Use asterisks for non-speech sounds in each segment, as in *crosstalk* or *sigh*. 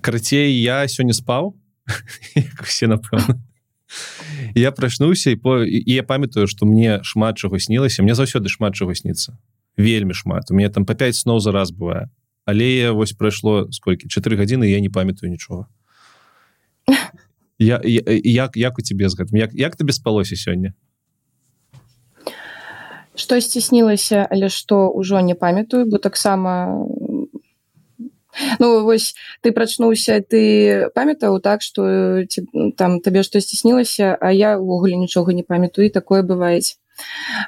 карацей я сёння спаў *laughs* все напэўна я прачнуўся і по і я памятаю что мне шмат чаго снілася мне заўсёды шмат чаго сніцца вельмі шмат. У меня там по 5 сноў за раз бывае але вось прайшло сколькі 4 гадзіны я не памятаю нічога я, я як як у тебе з гэтым як як табе спалося сёння штосьці снілася але што ўжо не памятаю бо таксама Ну вось ты прачнуўся ты памятаў так что ці, там табе штосьці снілася а я ўвогуле нічога не памятаю такое бываець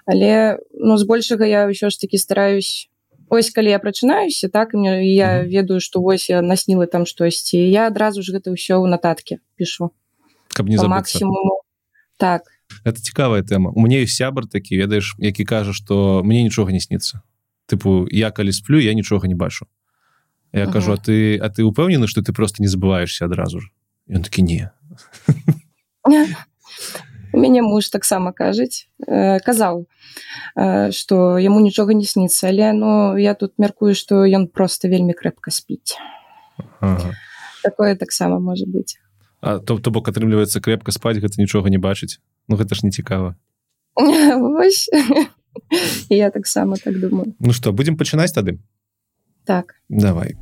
але ну збольшага я ўсё ж таки стараюсь. Ось калі я прачынаюся так мне я ведаю что вось я насніла там штосьці я адразу ж гэта ўсё ў нататке пішу. Каб не максимуму так. Это цікавая тэма. У мне сябар такі ведаеш які кажа что мне нічога не сніцца тыпу я калі сплю я нічога не бачу я ага. кажу а ты а ты упэўнены что ты просто не забываешься адразу ж ён такі не *laughs* мяне муж таксама кажуць э, казаў что э, яму нічога не сніцца але ну я тут мяркую что ён просто вельмі крэпка спіць ага. такое таксама можа быть. А то то бок атрымліваецца крэпка спаць гэта нічога не бачыць? Ну гэта ж не цікава. *laughs* *laughs* Я таксама так думаю. Ну что будем пачынаць тады так. Давай.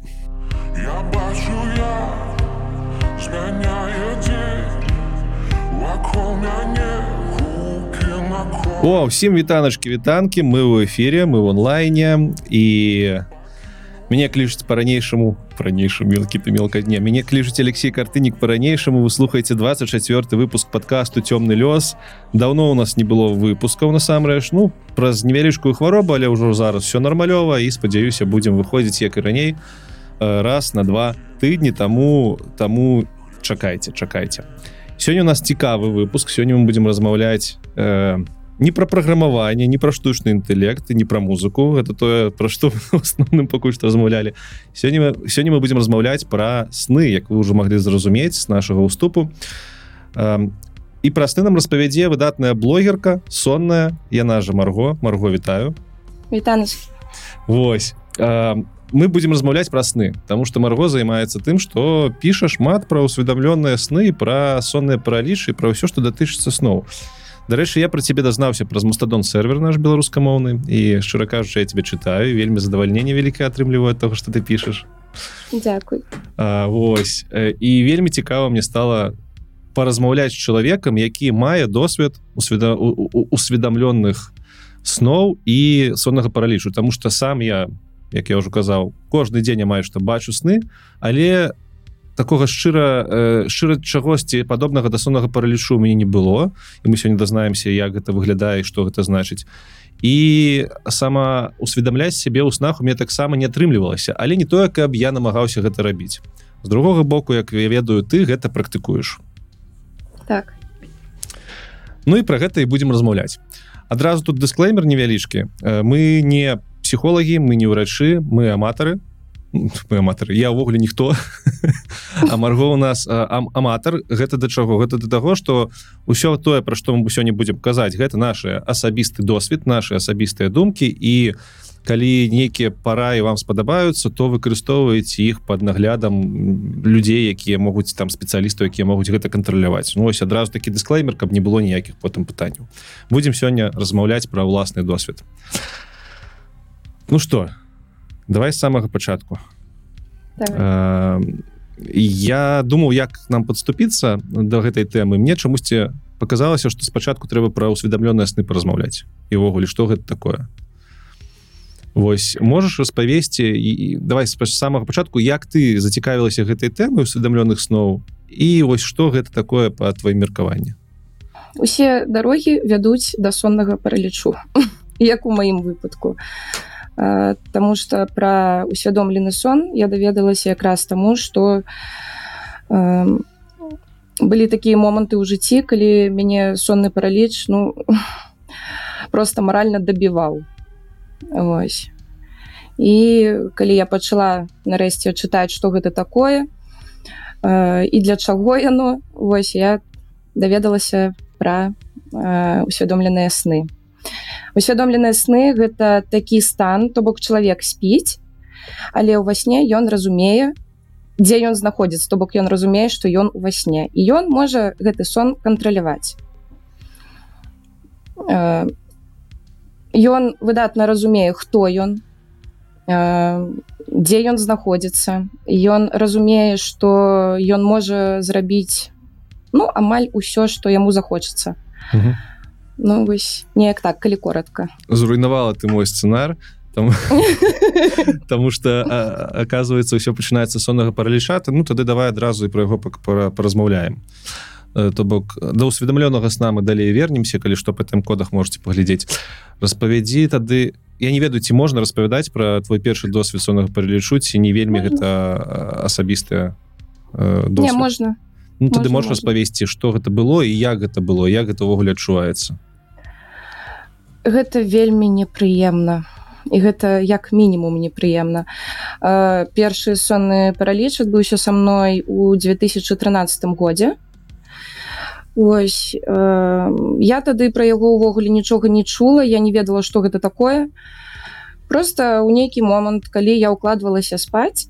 О ўсім вітаначкі вітанкі мы ў эфире мы в онлайне і мяне клічуць по-ранейшаму ранейшым мелкі ты мелка дня мяне клічуць Алексей картынік по-ранейшаму вы слухаеце 24 выпуск подкасту цёмны лёс давно у нас не было выпускаў насамрэч ну праз невялічкую хваробу але ўжо зараз все нармалёва і спадзяюся будзем выходзіць як і раней раз на два тыдні таму таму чакайце чакайце. Сёння у нас цікавы выпуск сёння мы будзем размаўляць э, не про праграмаванне не пра штучны інтэлект не пра музыку. Это тое пра што основным пакуль што размаўлялі сёння сёння мы будзем размаўляць пра сны як вы ўжо маглі зразумець з нашага уступу. І пра сны нам распавядзе выдатная блогерка сонная яна жа марго. Марго вітаю. Вось. Мы будем размаўляць пра сны тому что марго займаецца тым что піша шмат пра усведамленыя сны пра сонныя паралічы пра ўсё што датычыцца сноў і дарэчы я про цябе дазнаўся праз мастадон сервер наш беларускамоўны і шчыра кажучы я тебе чытаю вельмі задавальненне вялікае атрымліваю того что ты пішаш. Вось і вельмі цікава мне стала паразмаўляць чалавекам які мае досвед усведа... усведамленных сноў і соннага паралічу тому что сам я як я ўжо казаў кожны дзень я маю што бачу сны але такога шчыра э, шчыра чагосьці падобнага да соннага паралічу мяне не было. І мы сёння дазнаемся як гэта выглядае што гэта значыць. І сама усведамляць сябе ў снах у мне таксама не атрымлівалася але не тое каб я намагаўся гэта рабіць. З другога боку як я ведаю ты гэта практыкуеш. Так. Ну і пра гэта і будзем размаўляць. Адразу тут дысклеймер невялічкі. Э, мы не псіхолагі мы не ўрачы мы аматары аматар я ўвогуле ніхто. *laughs* А марго у нас аматар. Гэта да чаго? Гэта да таго что ўсё тое пра што мы сёння будзем казаць гэта наши асабісты досвед наши асабістыя думкі. І калі нейкія параі вам спадабаюцца то выкарыстоўваеце іх под наглядам людзей якія могуць там спецыялістаў якія могуць гэта кантраляваць. Ну ось адразу такі дысклеймер каб не было ніякіх потым пытанняў. Будзем сёння размаўляць пра ўласны досвед. Ну что давай з самага пачатку я думаў як нам подступіцца до гэтай тэмы мне чамусьці показалася что спачатку трэба пра усведамленыя сны паразмаўляць івогуле что гэта такое Вось можаш распавесці і давай з самага пачатку як ты зацікавілася гэтай тэмы усведамленых сноў і вось что гэта такое по твоим меркаванні усе дарогі вядуць да соннага паралічу *laughs* як у маім выпадку а Таму што пра усвядомлены сон я даведалася якраз таму, што э, былі такія моманты ў жыцці, калі мяне сонны параліч ну, *laughs* просто маральна дабіваў. Ось. І калі я пачала нарэшце чытаць, што гэта такое э, і для чаго яно, вось я даведалася пра э, усвядомленыя сны усвядомленыя сны гэта такі стан то бок чалавек спіць але ў ва сне ён разумее дзе ён знаходзіцца то бок ён разумее што ён ува сне. І ён можа гэты сон кантраляваць. Э, ён выдатна разумее хто ён дзе ён знаходзіцца. Ён разумее што ён можа зрабіць ну амаль усё што яму захочацца ну вось неяк так калі коротко зруйнавала ты мой сцэнар там *laughs* Таму что оказывается все пачынаецца соннага паралішата Ну тады давай адразу і про яго паразмаўляем. То бок да усведомленага сна мы далей вернемся калі што по тым кодах можете паглядзець. Распавядзі тады я не ведаю ці можна распавядаць про твой першы досвед соннага паралічу ці не вельмі гэта асабістая можна. Ну, тады можна. распавесці што гэта было і як гэта было як гэта ўвогуле адчуваецца гэта вельмі непрыемна. І гэта як мінімум непрыемна. Першы сонны параліч адбыўся са мной у 2013 годзе. Ось я тады пра яго ўвогуле нічога не чула я не ведала што гэта такое. Просто ў нейкі момант калі я укладвалася спаць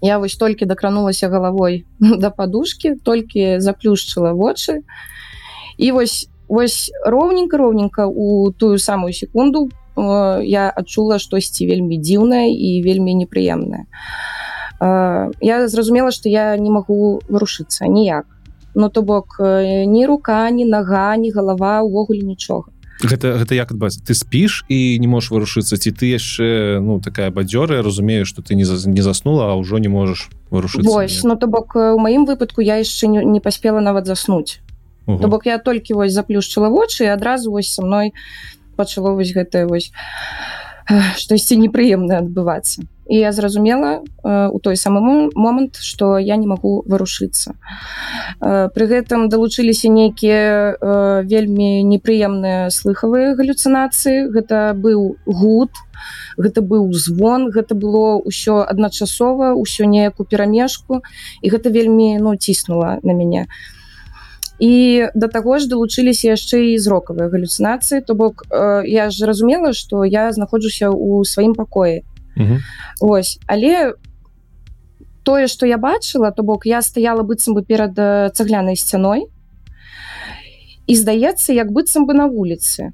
я вось толькі дакранулася галавой *laughs* да падушки толькі заплюшчыла вочы. І вось вось роўненька роўненька у тую самую секунду я адчула штосьці вельмі дзіўнае і вельмі непрыемнае я зразумела што я не магу варушыцца ніяк. Ну то бок ні рука ні нага ні галава увогуле нічога. Гэта гэта як ты спіш і не можешь варушыцца ці ты яшчэ ну такая бадзёрая разумею что ты не за, не заснула а ўжо не можаш варушыцца? Вось, ну то бок у маім выпадку я яшчэ не, не паспела нават заснуць то бок я толькі вось заплюшчыла вочы і адразу вось са мной пачало вось гэтае вось штосьці непрыемна адбывацца. І я зразумела у той самы момант что я не магу варушыцца. Пры гэтым далучыліся нейкія вельмі непрыемныя слыхавыя галюцынацыі. Гэта быў гуд гэта быў звон гэта было ўсё адначасова ўсё неяк у перамежку і гэта вельмі ну ціснула на мяне. і і да таго ж далучыліся яшчэ і зрокавыя галюцынацыі то бок э, я ж разумела что я знаходжуся ў сваім пакоі ось. Але тое что я бачыла то бок я стаяла быццам бы перад цаглянай сцяной. І здаецца як быццам бы на вуліцы.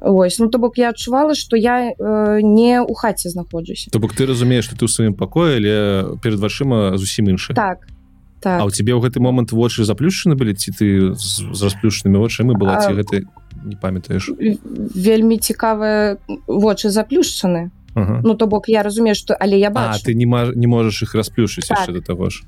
Ось. Ну то бок я адчувала что я э, не у хаце знаходжуся. То бок ты разумееш что ты ў сваім пакоі але перед вашыма зусім інша так так. А у тебе ў гэты момант вочы заплюшчаны былі ці ты з, з расплюшанымі вочамі была ці гэта не памятаеш вельмі цікавыя вочы заплюшчаны ага. Ну то бок я разумею что але я бачу. А, ты не маж, не можаш іх расплюшыць так. до того ж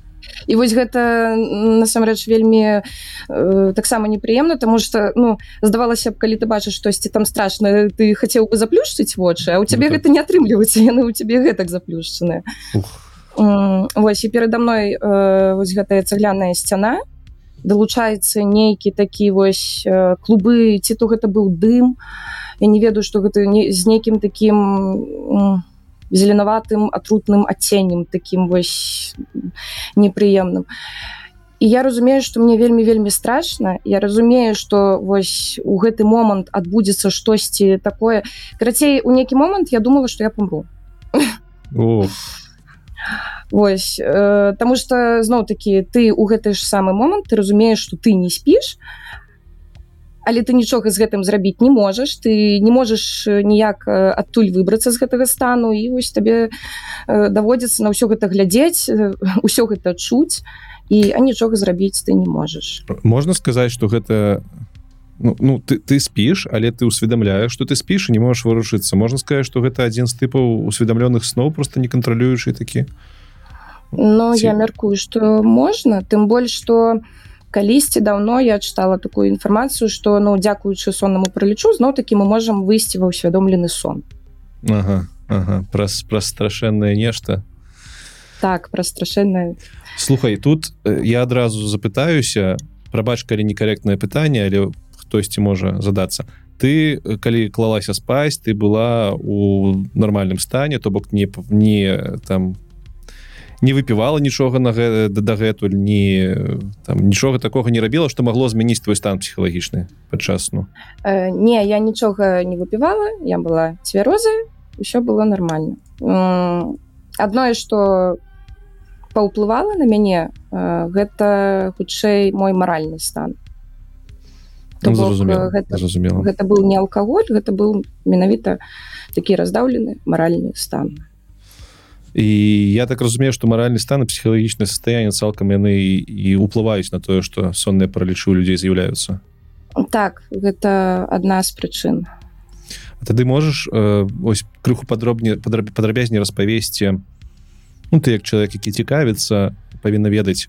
і вось гэта насамрэч вельмі э, таксама непрыемна тому что ну здавалася б калі ты бачыш штосьці там страшна ты хацеў бы заплюшчыць вочы а у цябе ну, гэта так. не атрымліваецца яны у цябе гэтак заплюшчаны Ух Вось і перада мной э, вось гэтая цагляная сцяна. Далучаецца нейкі такі вось э, клубы ці то гэта быў дым. Я не ведаю што гэта не, з нейкім такім зеленаватым атрутным адценнем таким вось непрыемным. І я разумею што мне вельмі вельмі страшна. Я разумею што вось у гэты момант адбудзецца штосьці такое. Карацей у нейкі момант я думала што я памру *laughs* Вось э, Таму что зноў такі ты у гэты ж самы момант ты разумееш что ты не спіш але ты нічога з гэтым зрабіць не можаш ты не можаш ніяк адтуль выбрацца з гэтага стану і вось табе э, даводзіцца на ўсё гэта глядзець ўсё гэта чуць і а нічога зрабіць ты не можаш. Можна сказаць что гэта ну, ну ты, ты спіш але ты усведамляешь что ты спіш не можаш вырушыцца можна сказать что гэта адзін з тыпаў усведамленых сноў просто не кантралюючы такі Ну Ці... я мяркую что можна тым больш что калісьці давно я чытала такую інфармацыю что ну дзякуючы соннаму пралічу зноў таки мы можем выйсці ва ўсвядомлены сон. Ага, ага. праз праз страшэннае нешта так пра страшэннае слухай тут я адразу запытаюся прабач калі некаректнае пытанне але хтосьці можа задацца ты калі клалася спаць ты была у нармальным стане то бок не не там не выпівала нічога на дагэтуль не там нічога такога не рабіла што магло змяніць твой стан псіхалагічны падчасну э, не я нічога не выпівала я была цвяроза ўсё было нормально адное что паўплывала на мяне э, гэта хутчэй мой маральны стан. То зразумела, э, гэта, зразумела. гэта быў не алкаголь гэта быў менавіта такі раздаўлены маральны стан. І я так разумею что маральны стан і псіхалагічнае состояние цалкам яны і, уплываюць на тое что сонныя паралічы у людзей з'яўляюцца. Так гэта адна з прычын. Тады можаш э, ось крыху падробне падраб- падрабязней распавесці ну ты як чалавек які цікавіцца павінна ведаць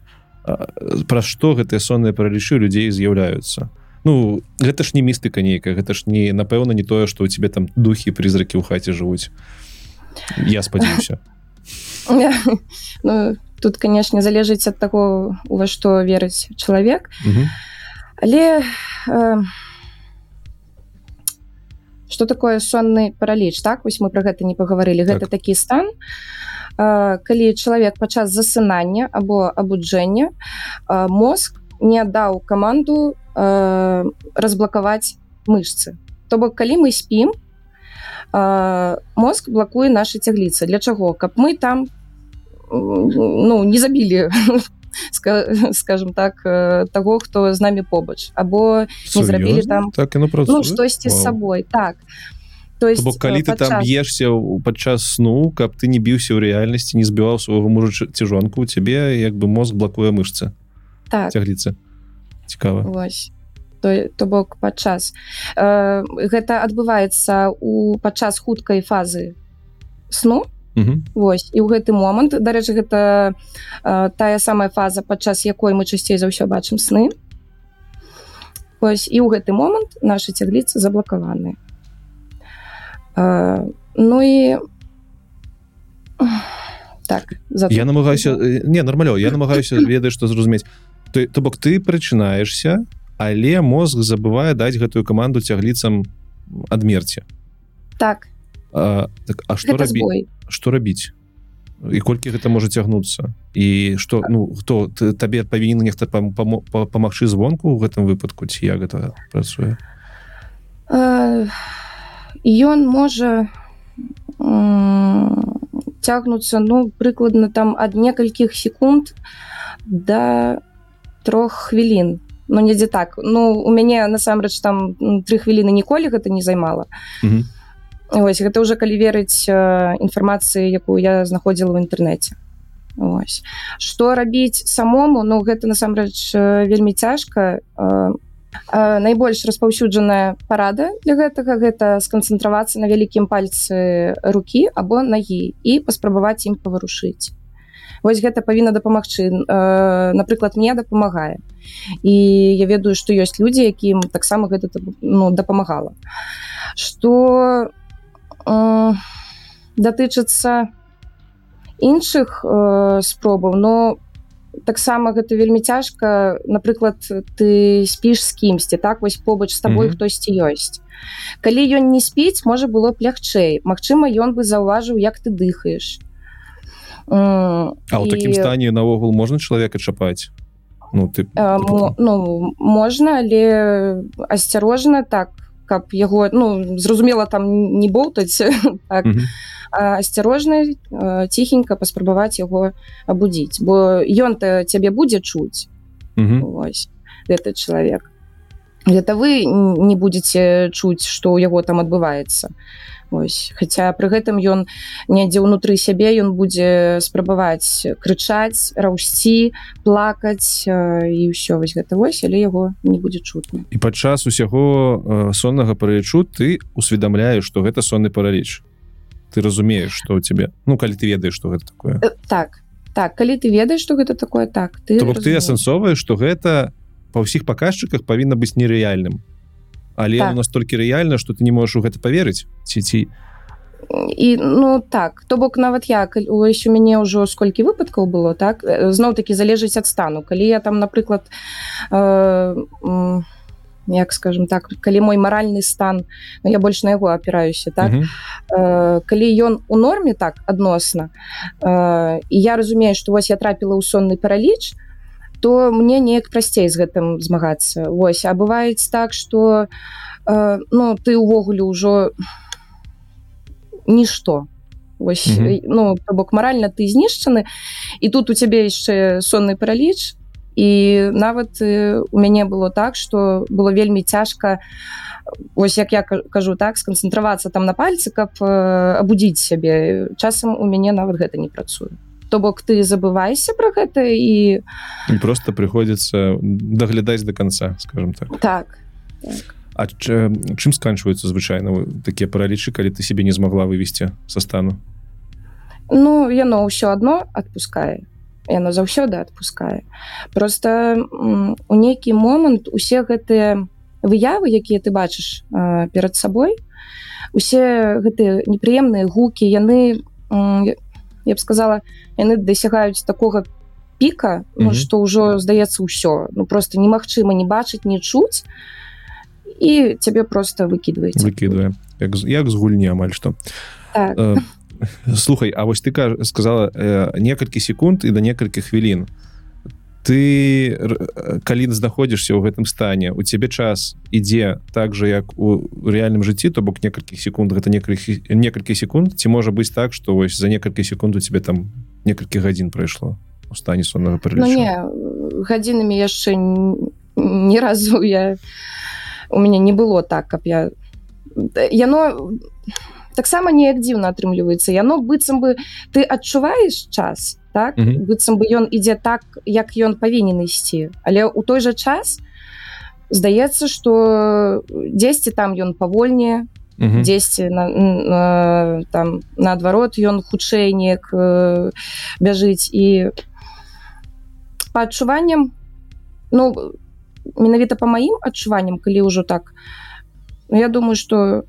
пра што гэтыя сонныя паралічы людзей з'яўляюцца Ну гэта ж не містыка нейкая гэта ж не напэўна не тое што у тебе там духі призракі ў хаце жывуць. Я спадзяюся. *laughs* Ну, тут канешне залежыць ад таго ува што верыць чалавек. Але э, что такое сонны параліч так? Вось мы про гэта не пагаварылі. Гэта Так. такі стан э, калі чалавек падчас засынання або абуджэння э, мозг не аддаў каманду э, разблакаваць мышцы. То бок калі мы спім э, мозг блакуе наша цягліца для чаго? Каб мы там ну не забілі *laughs* ска- скажем так э, таго хто з намі побач. Або не зрабілі там так працуе ну штосьці з сабой так. То есть бок калі э, ты там падчас- б'ешся падчас сну каб ты не біўся ў рэальнасці не збіваў свайго мужа ці жонку у цябе як бы мозг блакуе мышцы так. Цягліцы цікава. Вось. То, то бок падчас. Э, гэта адбываецца у падчас хуткай фазы сну. Мгм. Вось. І ў гэты момант дарэчы гэта э, тая самая фаза падчас якой мы часцей за ўсё бачым сны. Вось. І ў гэты момант нашы цягліцы заблакаваны э, Ну і так за я намагаюся э, не нармалё я намагаюся *coughs* ведаю што зразумець ты то бок ты прачынаешься але мозг забывае даць гэтую каманду цягліцам адмерці так. А, так а што рабі што рабіць? І колькі гэта можа цягнуцца? І што ну хто табе павінен нехта пам- памо- па- памагчы звонку ў гэтым выпадку ці як гэта працуе? Ён можа цягнуцца ну прыкладна там ад некалькіх секунд да трох хвілін ну недзе так. Ну у мяне насамрэч там тры хвіліны ніколі гэта не займала Мгм. Ось гэта ўжо калі верыць э, інфармацыі якую я знаходзіла ў інтэрнэце Ось. Што рабіць самому? Ну гэта насамрэч э, вельмі цяжка. Э, Э, найбольш распаўсюджаная парада для гэтага гэта сканцэнтравацца на вялікім пальцы рукі або нагі і паспрабаваць ім паварушыць Вось гэта павінна дапамагчы Э, напрыклад мне дапамагае. І я ведаю што ёсць людзі якім таксама гэта ну, дапамагала. Што э, датычыцца іншых э, спробаў но таксама гэта вельмі цяжка. Напрыклад ты спіш з кімсьці так? Вось побач з табой Мгм. хтосьці ёсць. Калі ён не спіць можа было б лягчэй. Магчыма ён бы заўважыў як ты дыхаеш А ў такім і, стане наогул можна чалавека чапаць Ну ты э, мо- ну можна але асцярожна так каб яго ну зразумела там не болтаць *laughs* так, Мгм. а асцярожна э, ціхенька паспрабаваць яго абудзіць бо ён-то цябе будзе чуць Мгм. Вось гэты чалавек гэта вы не будете чуць што ў яго там адбываецца Ось. Хаця пры гэтым ён недзе ўнутры сябе ён будзе спрабаваць крычаць раўсці плакаць э, і ўсё вось гэта вось але яго не будзе чутно і падчас усяго э, соннага паралічу ты усведамляеш што гэта сонны параліч. Ты разумееш што ў цябе ну калі ты ведаеш што гэта такое. Э, так так калі ты ведаеш што гэта такое так ты То бок ты асэнсоўваеш што гэта па ўсіх паказчыках павінна быць нерэальным але Так. настолькі рэальна што ты не можаш у гэта паверыць ці ці і ну так то бок нават я каль- ось у мяне ўжо сколькі выпадкаў было так зноў таки залежыць ад стану калі я там напрыклад э, м, як скажем так калі мой маральны стан ну, я больш на яго апіраюся так Мгм. э, калі ён у норме так адносна э, і я разумею што вось я трапіла ў сонны параліч то мне неяк прасцей з гэтым змагацца. Вось а бываюць так што э, ну ты ўвогуле ўжо нішто. Ось Мгм. э, ну то бок маральна ты знішчаны і тут у цябе яшчэ сонны параліч. І нават э, у мяне было так что было вельмі цяжка ось як я ка- кажу так сканцэнтравацца там на пальцы каб э, абудзіць сябе. Часам у мяне нават гэта не працуе то бок ты забывайся про гэта і І просто прыходзіцца даглядаць до конца скажем так. Так А ч- чым сканчваюцца звычайна вы- такія паралічы калі ты себе не змагла вывесці са стану? Ну яно ўсё адно адпускае. Яно заўсёды адпускае. Просто у нейкі момант усе гэтыя выявы якія ты бачыш э, перад сабой усе гэтыя непрыемныя гукі яны я- б сказала яны дасягаюць такога піка ну, Мгм. што ўжо здаецца ўсё ну просто немагчыма не бачыць не чуць. І цябе просто выкідваюць выкідвае як, як з гульні амаль што. Так. Э, *laughs* слухай А вось ты кажа- сказала э, некалькі секунд і да некалькі хвілін ты э, калі знаходзішся ў гэтым стане у цябе час ідзе так же як у рэальным жыцці то бок некалькі секунд гэта некалькі некалькі секунд ці можа быць так што вось за некалькі секунд у тебе там некалькі гадзін прайшло у стане соннага Ну, паралічу не гадзінамі яшчэ ні разу я у мяне не было так каб я яно таксама неяк дзіўна атрымліваецца яно быццам бы ты адчуваеш час так Мгм. быццам бы ён ідзе так як ён павінен ісці але ў той жа час здаецца что дзесьці там ён павольнее Мгм. дзесьці на, на, там наадварот ён хутчэй неяк э, бяжыць і по адчуванням ну менавіта по маім адчуванням калі ўжо так ну, я думаю что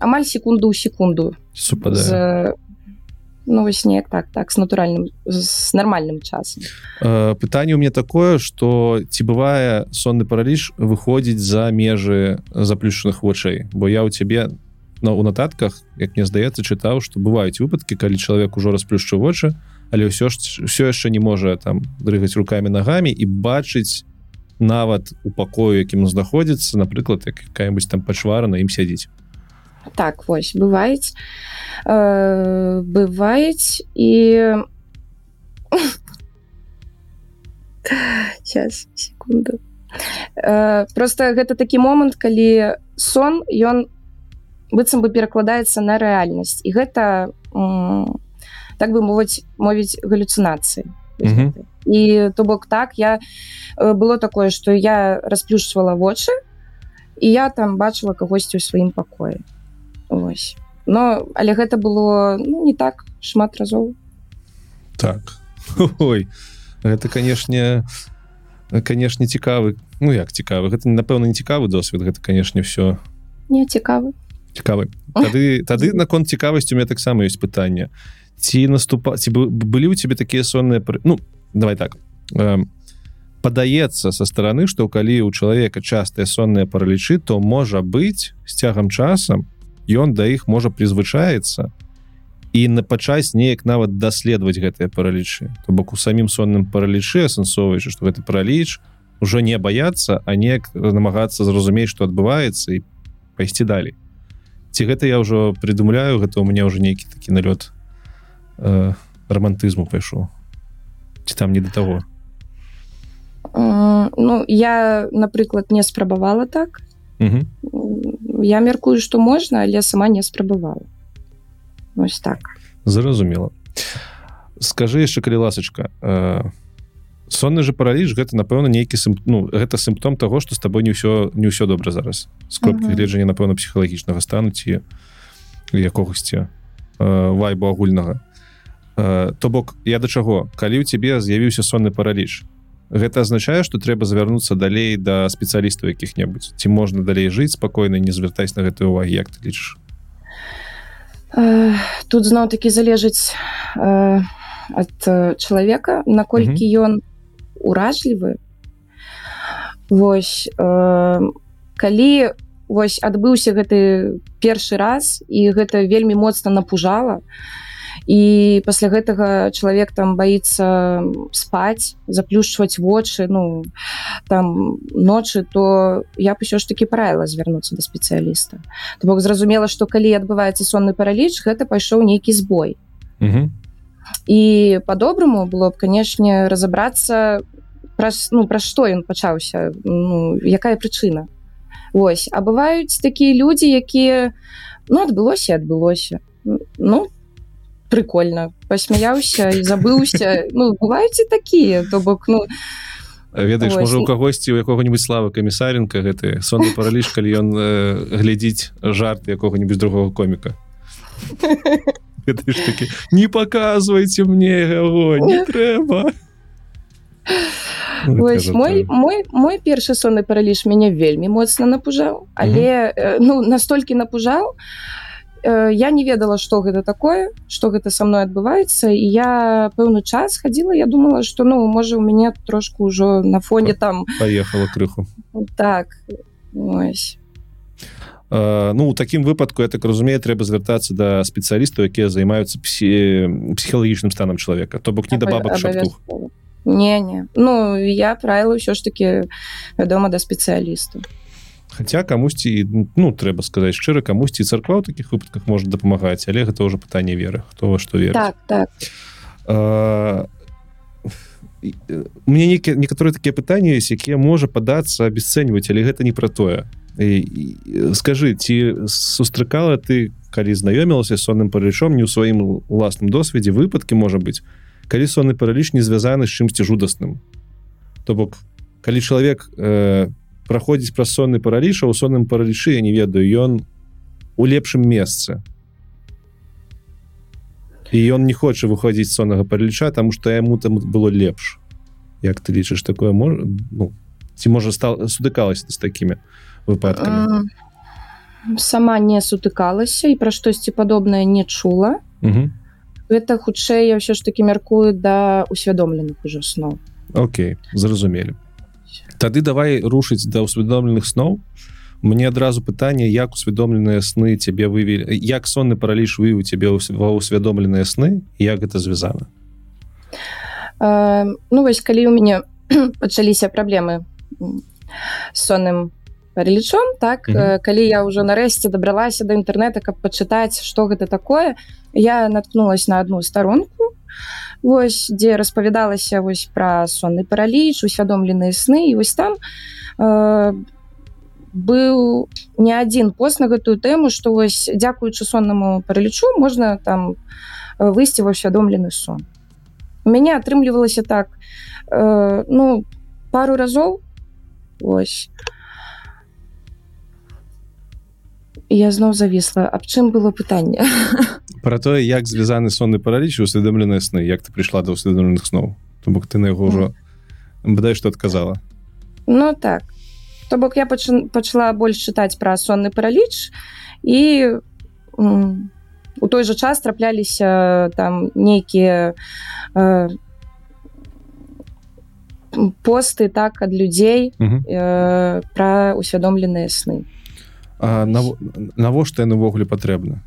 амаль секунду ў секунду супадае ну вось неяк так так с натуральным з нармальным часам Э, пытанне у меня такое что ці бывае сонны параліч выходзіць за межы заплюшаных вочэй бо я у цябе на у нататках як мне здаецца чытаў что бываюць выпадкі калі чалавек ужо расплюшчыў вочы але ўсё ж все яшчэ не можа там дрыгаць руками нагамі і бачыць нават у пакою якім знаходзіцца напрыклад як какая-нибудь там пачвара на ім сядзіць так вось бываюць э, бываюць і *laughs* сейчас секунду. Э, просто гэта такі момант калі сон ён быццам бы перакладаецца на рэальнасць. І гэта м, так бы мовіць мовіць галюцынацыі. Мгм. і то бок так я было такое что я расплюшчвала вочы і я там бачыла кагосьці ў сваім пакоі Вось. Но але гэта было ну, не так шмат разоў. Так. Ой гэта канешне канешне цікавы. Ну як цікавы? Гэта напэўна не цікавы досвед гэта канешне все не цікавы. Цікавы. Тады тады *laughs* наконт цікавасці у меня таксама ёсць пытанне. Ці наступа ці бы- былі ў цябе такія сонныя пар- ну давай так эм, падаецца са стороны што калі у чалавека частыя сонныя паралічы то можа быць з цягам часам ён да іх можа прызвычаецца і на пачаць неяк нават даследаваць гэтыя паралічы. То бок у самім сонным паралічы асэнсоўваючы што гэты параліч ужо не баяцца а неяк намагацца зразумець што адбываецца і пайсці далей. Ці гэта я ўжо прыдумляю гэта у меня уже нейкі такі налёт э, романтызму пайшоў. Ці там не да таго? М, ну я напрыклад не спрабавала так. Мгм. Я мяркую что можна але сама не спрабавала. Ось так. Зразумела. Скажи яшчэ калі ласачка э, сонны же параліч гэта напэўна нейкі сімп... ну гэта сімптом того что с тобой не ўсё не ўсё добра зараз. Мгм. гледжання напэўна псіхалагічнага стану ці якогосьці э, вайбу агульнага. Э, то бок я да чаго? Калі ў цябе з'явіўся сонны параліч гэта азначае что трэба звярнуцца далей да спецыялістаў якіх-небудзь. Ці можна далей жыць спакойна не звяртаць на гэтую увагі як ты лічыш? Э, тут зноў таки залежыць э, ад э, чалавека наколькі ён уражлівы. Вось э, калі вось адбыўся гэты першы раз і гэта вельмі моцна напужала і пасля гэтага чалавек там баіцца спаць заплюшчваць вочы ну там ночы то я б усё ж таки правіла звярнуцца да спецыяліста. То бок зразумела што калі адбываецца сонны параліч гэта пайшоў нейкі збой. Угу. і по-добраму было б канешне разабрацца праз ну пра што ён пачаўся ну якая прычына. Вось. А бываюць такія людзі якія ну адбылося адбылося. Ну прикольно. Пасмяяўся і забыўся ну бываюць і такія то бок ну ведаеш можа у кагосьці у якога-нибудь славы камісаренко гэты сонны параліч калі ён э, глядзіць жарт якога-нибудь другого коміка. *laughs* Такі, не показывайте мне яго не *laughs* трэба Вось кажа, мой мой мой першы сонны параліж мяне вельмі моцна напужаў але э, ну настолькі напужаў э, я не ведала што гэта такое што гэта со мной адбываецца і я пэўны час хадзіла я думала што ну можа у мяне трошку ўжо на фоне там. паехала крыху так ось. Э, ну у такім выпадку я так разумею трэба звяртацца да спецыялістаў якія займаюцца псі... псіхалагічным станам чалавека то бок не да бабак шаптух. не не. Ну я правіла ўсё ж таки вядома да спецыялісту Хаця камусьці ну трэба сказаць шчыра камусьці царква ў такіх выпадках можа дапамагаць але гэта ўжо пытанне веры хто во што верыць. Так так. А, мне некі некаторыя такія пытанні ёсць якія можа падацца абесцэньваць але гэта не пра тое. І, і, скажы ці сустракала ты калі знаёмілася сонным паралічом не ў сваім уласным досведзе выпадкі можа быць калі сонны параліч не звязаны з чымсьці жудасным? То бок калі чалавек э, праходзіць праз сонны параліч а ў сонным паралічы я не ведаю ён у лепшым месцы. І ён не хоча выходзіць соннага параліча тому что яму там было лепш. Як ты лічыш такое можа ну, ці можа стал сутыкалася з такімі выпадкамі? М, сама не сутыкалася і пра штосьці падобнае не чула. Мгм. гэта хутчэй я ўсё ж таки мяркую да усвядомленых ужо сноў. Окей зразумелі Тады давай рушыць да ўсвядомленых сноў мне адразу пытанне як усвядомленыя сны цябе вывели як сонны параліч вывеў цябе ўс- ва усвядомленыя сны як гэта звязана Э, ну вось калі у мяне *clears throat* пачаліся праблемы з сонным паралічом так Мгм. э, калі я ўжо нарэшце дабралася да інтэрнэта каб пачытаць што гэта такое я наткнулась на одну старонку вось дзе распавядалася вось пра сонны параліч усвядомленыя сны і вось там э, быў не адзін пост на гэтую тэму што вось дзякуючы соннаму паралічу можна там выйсці ва ўсвядомлены сон. У мяне атрымлівалася так э, ну пару разоў ось. І я зноў завісла аб чым было пытанне. *laughs* Про тое як звязаны сонны параліч і усвядомленыя сны як ты прыйшла да ўсвядомленых сноў. То бок ты на яго ўжо бадай што адказала. Ну так. То бок я пач- пачала больш чытаць пра сонны параліч і у той жа час трапляліся там нейкія э, посты так ад людзей Мгм. э, пра усвядомленыя сны А наво- навошта яны ўвогуле патрэбна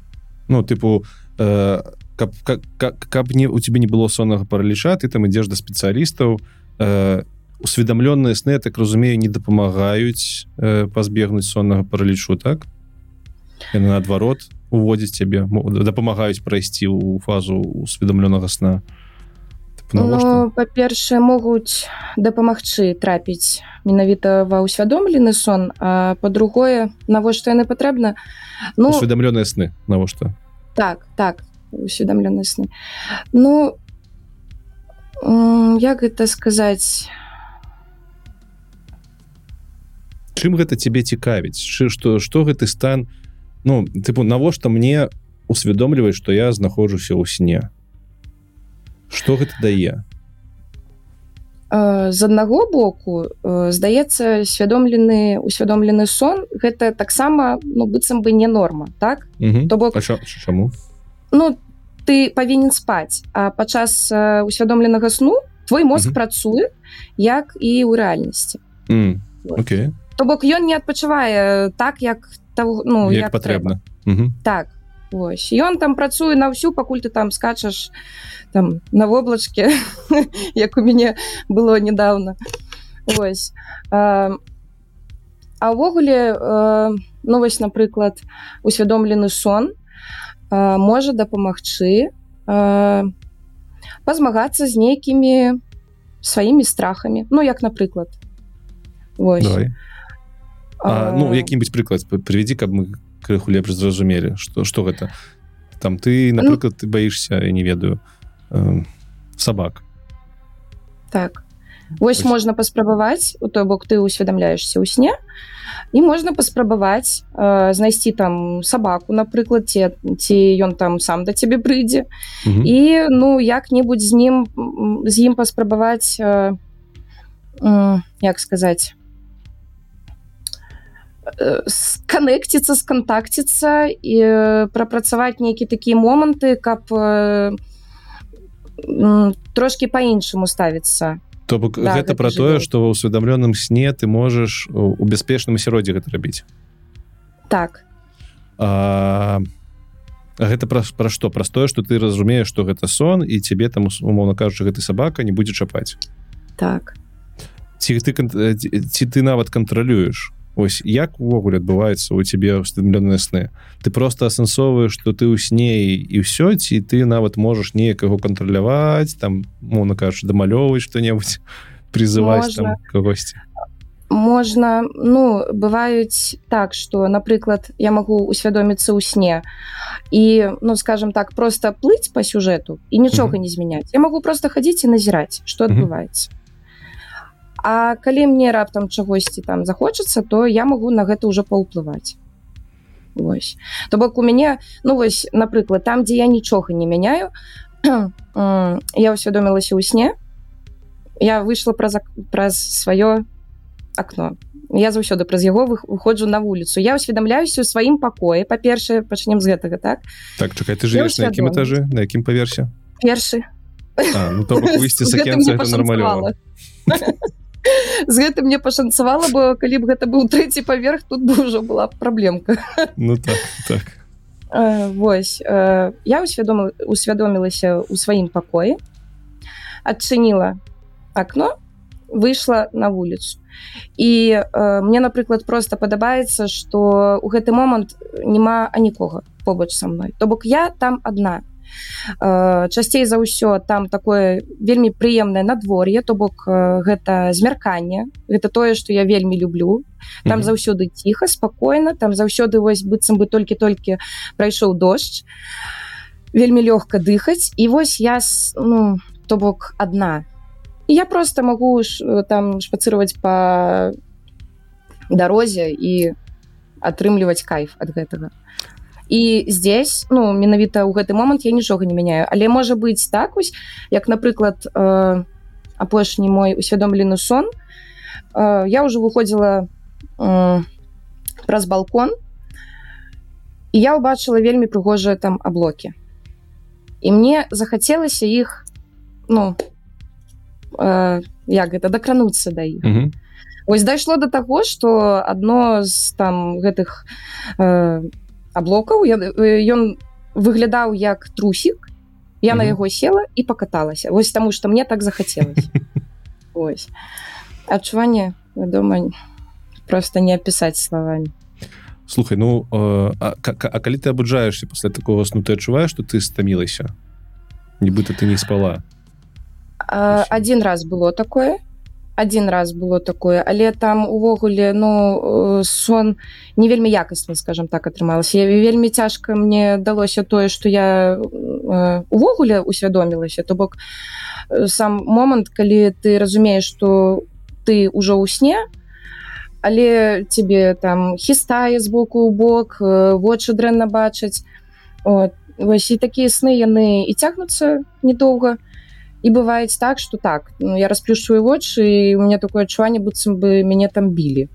ну тыпу э, каб, каб, каб, не у тебе не было соннага параліча ты там ідзеш да спецыялістаў э, усведамленыя сны так разумею не дапамагаюць э, пазбегнуць соннага паралічу так? Яны наадварот уводзіць цябе дапамагаюць прайсці ў фазу усведамлёнага сна. навошта? Ну, па-першае могуць дапамагчы трапіць менавіта ва ўсвядомлены сон а па-другое навошта яны патрэбна ну усведамлёныя сны навошта так так усведомлены сны. Ну як гэта сказаць чым гэта тебе цікавіць? Шы- што што гэты стан? Ну тыпу навошта мне усведомліваць што я знаходжуся ў сне что гэта дае Э, з аднаго боку э, здаецца свядомлены усвядомлены сон гэта таксама ну быццам бы не норма так. То бок- чаму ну ты павінен спаць а падчас э, усвядомленага сну твой мозг Мгм. працуе як і ў рэальнасці М, Вот. Окей то бок ён не адпачывае так як того ну як патрэбна Мгм. трэба. так Вось ён там працуе на ўсю пакуль ты там скачаш там на воблачке *laughs* як у мяне было недавно. Вось а, ўвогуле ну вось напрыклад усвядомлены сон можа дапамагчы пазмагацца з нейкімі сваімі страхамі ну як напрыклад Вось. Давай. А, ну які-нибудь прыклад прывядзі каб мы крыху лепш зразумелі что что гэта. Там ты напрыклад ты боишься я не ведаю э, сабак. Так. Вось можна паспрабаваць у той бок ты усведамляешься ў сне і можна паспрабаваць э, знайсці там сабаку напрыклад ці ці ён там сам да цябе прыйдзе. І ну як-небудзь з ім з ім паспрабаваць э, э, як сказаць сканекціцца скантакціцца і прапрацаваць нейкі такія моманты каб трошки по-іншаму ставіцца то бок да, гэта пра тое што ва ўсведамлёным сне ты можаш у бяспечным асяроддзе гэта рабіць так. А, гэта пра пра што простое что ты разумееш что гэта сон і цябе там умоўно кажучы гэты сабака не будзе чапаць так. Ці ты ці ты нават кантралюеш ось як увогуле адбываецца у цябе усталёныя сны ты просто асэнсоўваеш что ты ў сне і ўсё ці ты нават можаш неяк яго кантраляваць там мона кажаш дамалёўваць что-небудзь *laughs* призываць там кагосьці можна ну бываюць так что напрыклад я могу усвядоміцца ў сне і ну скажем так просто плыть по сюжэту і нічога mm -hmm. не змяняць я могу просто хадзіць і назіраць что адбываецца mm -hmm. А калі мне раптам чагосьці там захочацца то я могу на гэта ўжо паўплываць. Вось. То бок у мяне ну вось напрыклад там дзе я нічога не мяняю *clears throat* я ўсвядомілася ў сне я выйшла праз праз сваё акно. Я заўсёды праз яго выходжу на вуліцу. Я ўсведамляюся ў сваім пакоі па-першае пачнем з гэтага так? Так чакай ты жывеш на якім этажы на якім паверсе? Першы. Ну, выйсці нормально *laughs* з гэтым мне пашанцавала бо калі б гэта быў трэці паверх тут бы ўжо была праблемка. Ну, так, так. Вось я усвядома усвядомілася ў сваім пакоі адчыніла акно выйшла на вуліцу. І э, мне напрыклад просто падабаецца что у гэты момант няма анікога побач са мной. То бок я там одна Э, часцей за ўсё там такое вельмі прыемнае надвор'е то бок э, гэта змярканне. Гэта тое что я вельмі люблю. Там mm -hmm. заўсёды ціха спакойна там заўсёды вось быццам бы толькі-толькі прайшоў дождж. Вельмі лёгка дыхаць. І вось я ну то бок одна і я просто могу ж э, там шпацыраваць по дарозе і атрымліваць кайф ад гэтага і здесь ну менавіта ў гэты момант я нічога не мяняю. Але можа быць так вось як напрыклад э, апошні мой усвядомлены сон. Э, я уже выходзіла э, праз балкон і я убачыла вельмі прыгожыя там аблокі. І мне захацелася іх ну э, як гэта дакрануцца да іх. Mm -hmm. Вось дайшло до таго что одно з там гэтых э, аблокаў. Ён выглядаў як трусік. Я mm -hmm. на яго села і покаталася вось таму что мне так захацелось *laughs* ось адчуванне вядома просто не опісаць словамі. Слухай ну э, а, а калі ты абуджаешься пасля такого сну ты адчуваешь что ты стамілася? Нібыта ты не спала? Один раз было такое один раз было такое але там увогуле ну э, сон не вельмі якасны скажем так атрымалася. Я вельмі цяжка мне далося тое что я э, увогуле усвядомілася. То бок э, сам момант калі ты разумееш что ты ўжо ў сне але тебе там хістае збоку ў бок вочы дрэнна бачаць вось і такія сны яны і цягнуцца недоўга. то і бываюць так что так ну, я расплюшчваю вочы і у меня такое адчуванне быццам бы мяне там білі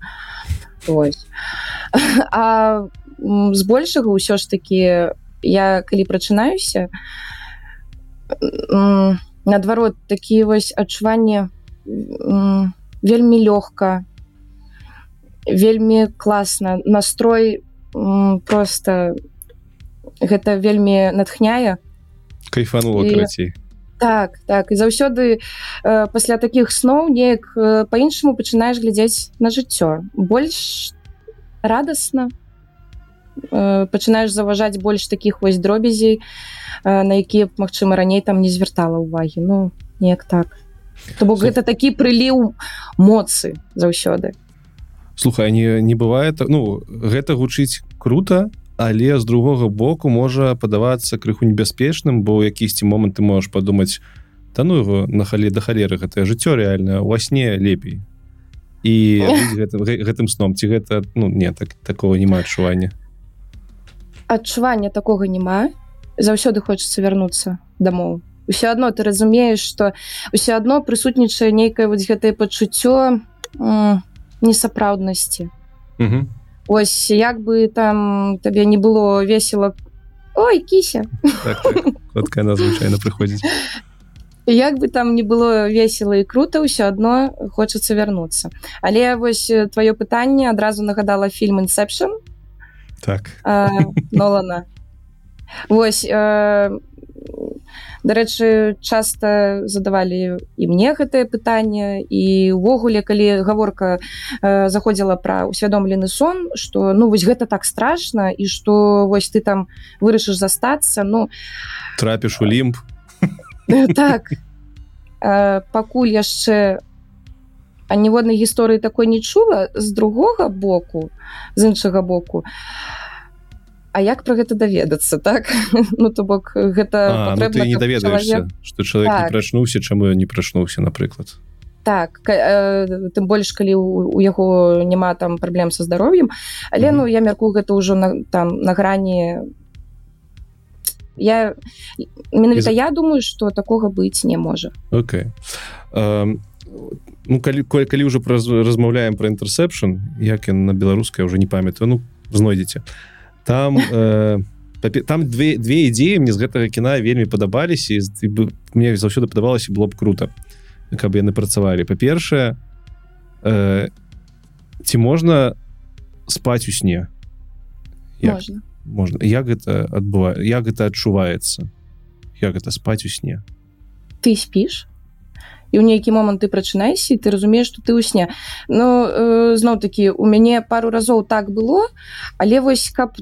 *laughs* а збольшага ўсё ж таки я калі прачынаюся наадварот такі вось адчуванне вельмі лёгка вельмі класна настрой просто гэта вельмі натхняе кайфанула І- карацей так так. І заўсёды э, пасля такіх сноў неяк э, по-іншаму пачынаеш глядзець на жыццё. Больш радасна э, пачынаеш заважаць больш такіх вось дробязей э, на якія магчыма раней там не звяртала увагі. Ну неяк так. То бок гэта такі прыліў моцы заўсёды. Слухай не не бывае так ну гэта гучыць круто але з другога боку можа падавацца крыху небяспечным бо ў якісьці момант ты можаш падумаць та ну его на халі да халеры гэтае жыццё рэальна ва сне лепей і гэтым, гэтым сном ці гэта ну не так такого няма адчування. Адчування такога няма. Заўсёды хочацца вярнуцца дамоў. Усё адно ты разумееш что ўсё адно прысутнічае нейкае вось гэтае пачуццё несапраўднасці Мгм. ось як бы там табе не было весело ой кіся так, так. Коткая нас звычайна прыходзіць як бы там не было весело і круто ўсё адно хочацца вярнуцца але вось э, твоё пытанне адразу нагадала фільм инсепшн так а, Нолана. Вось э, дарэчы часта задавалі і мне гэтае пытанне і увогуле калі гаворка э, заходзіла пра усвядомлены сон что ну вось гэта так страшна і что вось ты там вырашыш застацца ну трапіш у лімб. *laughs* Так. Э, пакуль яшчэ а ніводнай гісторыі такой не чула з другога боку з іншага боку А як пра гэта даведацца так? *laughs* Ну то бок гэта А, ну, ты не даведаешься чалавек- что чалавек не Так. прачнуўся чаму ён не прачнуўся напрыклад. Так э, тым больш калі у, яго няма там праблем са здароўем. Але Мгм. ну я мяркую гэта ўжо на там на грані. Я менавіта Из- я думаю что такога быць не можа. Окей. Эм, ну калі калі, калі уже праз размаўляем про інтерсепшн як ён на беларускай уже не памятаю ну знойдзеце там э, там две две ідзеі мне з гэтага кіна вельмі падабаліся і мне заўсёды падавалася было б круто каб яны працавалі па-першае э, ці можна спаць у сне? Як? можна можна як гэта адбывае як гэта адчуваецца як гэта спаць у сне. Ты спіш і ў нейкі момант ты прачынаешся ты разумееш что ты ў сне. Ну э, зноў такі у мяне пару разоў так было але вось каб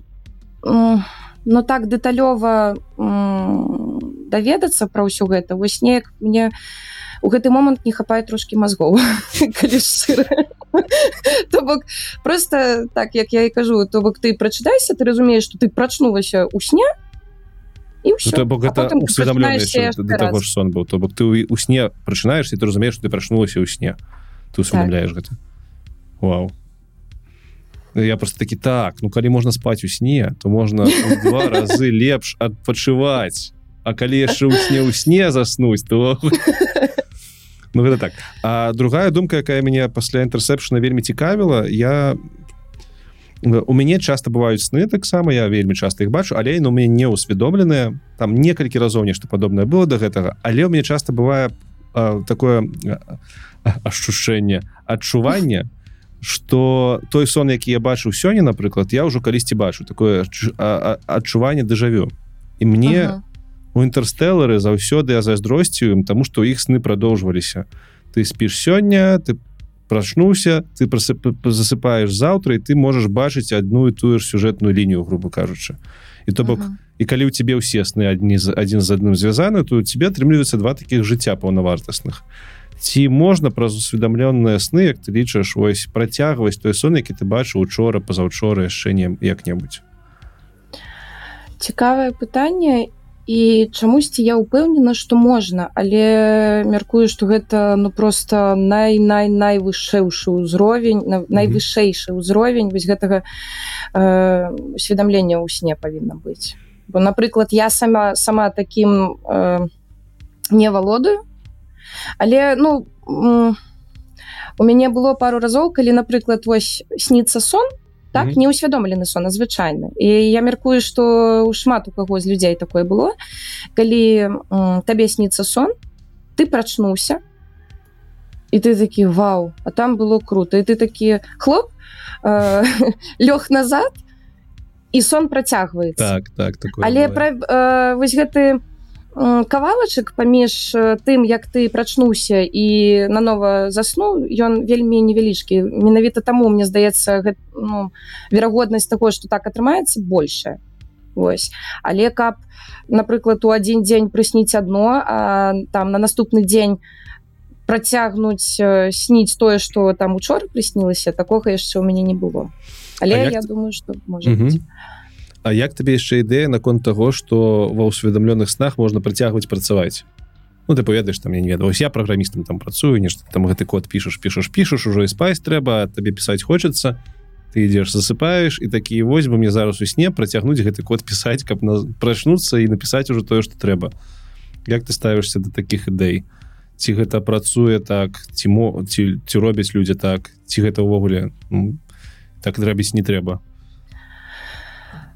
ну так дэталёва даведацца пра ўсё гэта вось неяк мне у гэты момант не хапае трошки мазгоў *laughs* калі шчыра. то бок просто так як я і кажу то бок ты прачытайся ты разумееш что ты прачнулася ў сне то бок гэта ж сон быў. То бок ты у сне прачынаешься ты разумееш ты прачнулася ў сне. Ты усведомляешь гэта. Вау я просто такі так ну калі можна спаць у сне то можна два *laughs* разы лепш адпачываць А калі яшчэ ў сне ў сне заснуць то Ну гэта так. А другая думка якая мяне пасля інтэрсепшна вельмі цікавіла я у мяне часто бываюць сны таксама я вельмі часто іх бачу але ну мяне не усведомленыя там некалькі разоў нешта падобнае было до гэтага але у мяне часто бывае такое ашчушэнне адчування что той сон які я бачыў сёння напрыклад я ўжо калісьці бачу такое адчуванне дэжавю і мне Ага. у інтэрстэлары заўсёды я зайздросцію ім таму што іх сны прадоўжваліся ты спіш сёння ты прачнуўся ты прасып... засыпаеш заўтра і ты можаш бачыць адну і тую ж сюжэтную лінію грубо кажучы і то бок Ага. і калі ў цябе ўсе сны адні з адзін з адным звязаны то у тебе атрымліваецца два таких жыцця паўнавартасных ці можна праз усведамлёныя сны як ты лічаш вось працягваць той сон які ты бачыў учора пазаўчора яшчэ не як-небудзь? Цікавае пытанне і чамусьці я ўпэўнена што можна але мяркую што гэта ну просто най най найвышэйшы ўзровень на- найвышэйшы ўзровень вось гэтага э, усведамлення ў сне павінна быць. Бо напрыклад я сама сама таким э, не валодаю але ну у мяне было пару разоў калі напрыклад вось сніцца сон так Мгм. не ўсвядомлены сон а звычайны і я мяркую што шмат у каго з людзей такое было. Калі м, табе сніцца сон ты прачнуўся і ты такі вау а там было круто і ты такі хлоп э, *laughs* лёг назад і сон працягваецца так так але пра, э, вось гэты м, кавалачык паміж э, тым як ты прачнуўся і нанова заснуў ён вельмі невялічкі менавіта таму мне здаецца гэт, ну, верагоднасць таго што так атрымаецца большая Вось але каб напрыклад у адзін дзень прысніць адно а там на наступны дзень працягнуць э, сніць тое што там учора прыснілася такога яшчэ ў мяне не было але А я ты- думаю что можа Мгм. быць. А як табе яшчэ ідэя наконт таго што ва ўсведамлёных снах можна працягваць працаваць Ну ты поведаеш там я не ведаю я праграмістам там працую нешта там гэты код пішаш пішаш пішаш ужо і спаць трэба табе пісаць хочацца ты ідзеш засыпаеш і такі вось бы мне зараз у сне працягнуць гэты код пісаць каб на прачнуцца і напісаць ужо тое што трэба як ты ставішся да такіх ідэй ці гэта працуе так ці мо ці, ці робяць людзі так ці гэта ўвогуле ну, так рабіць не трэба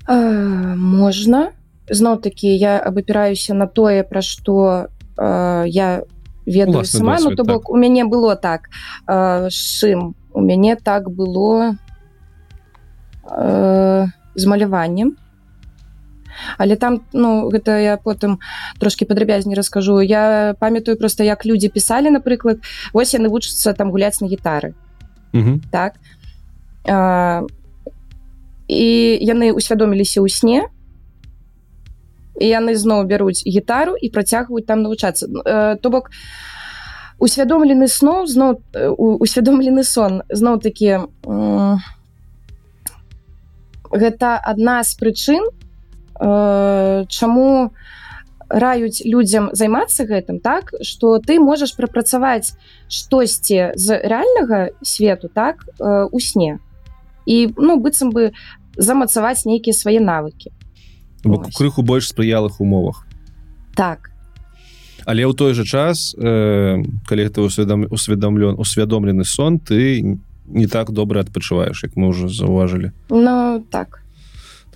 Э, можна зноў такі я абапіраюся на тое пра што э, я ведаю Уласны сама ну досвед, то бок у мяне было так. Э, чым у мяне так было э, з маляваннем але там ну гэта я потым трошки падрабязней раскажу я памятаю просто як людзі пісалі напрыклад вось яны вучацца там гуляць на гітары Угу. так. А, і яны усвядоміліся ў сне. І яны зноў бяруць гітару і працягваюць там навучацца. Э, то бок усвядомлены сноў зноў э, усвядомлены сон. Зноў такі м, гэта адна з прычын э, чаму раюць людзям займацца гэтым так? Что ты можаш прапрацаваць штосьці з рэальнага свету так э, у сне і ну быццам бы замацаваць нейкія свае навыкі. Бок крыху больш спрыялых умовах. Так. Але ў той жа час э, калі ты усведам усведомлен усвядомлены сон ты не так добра адпачуваеш як мы уже заўважылі. Ну так.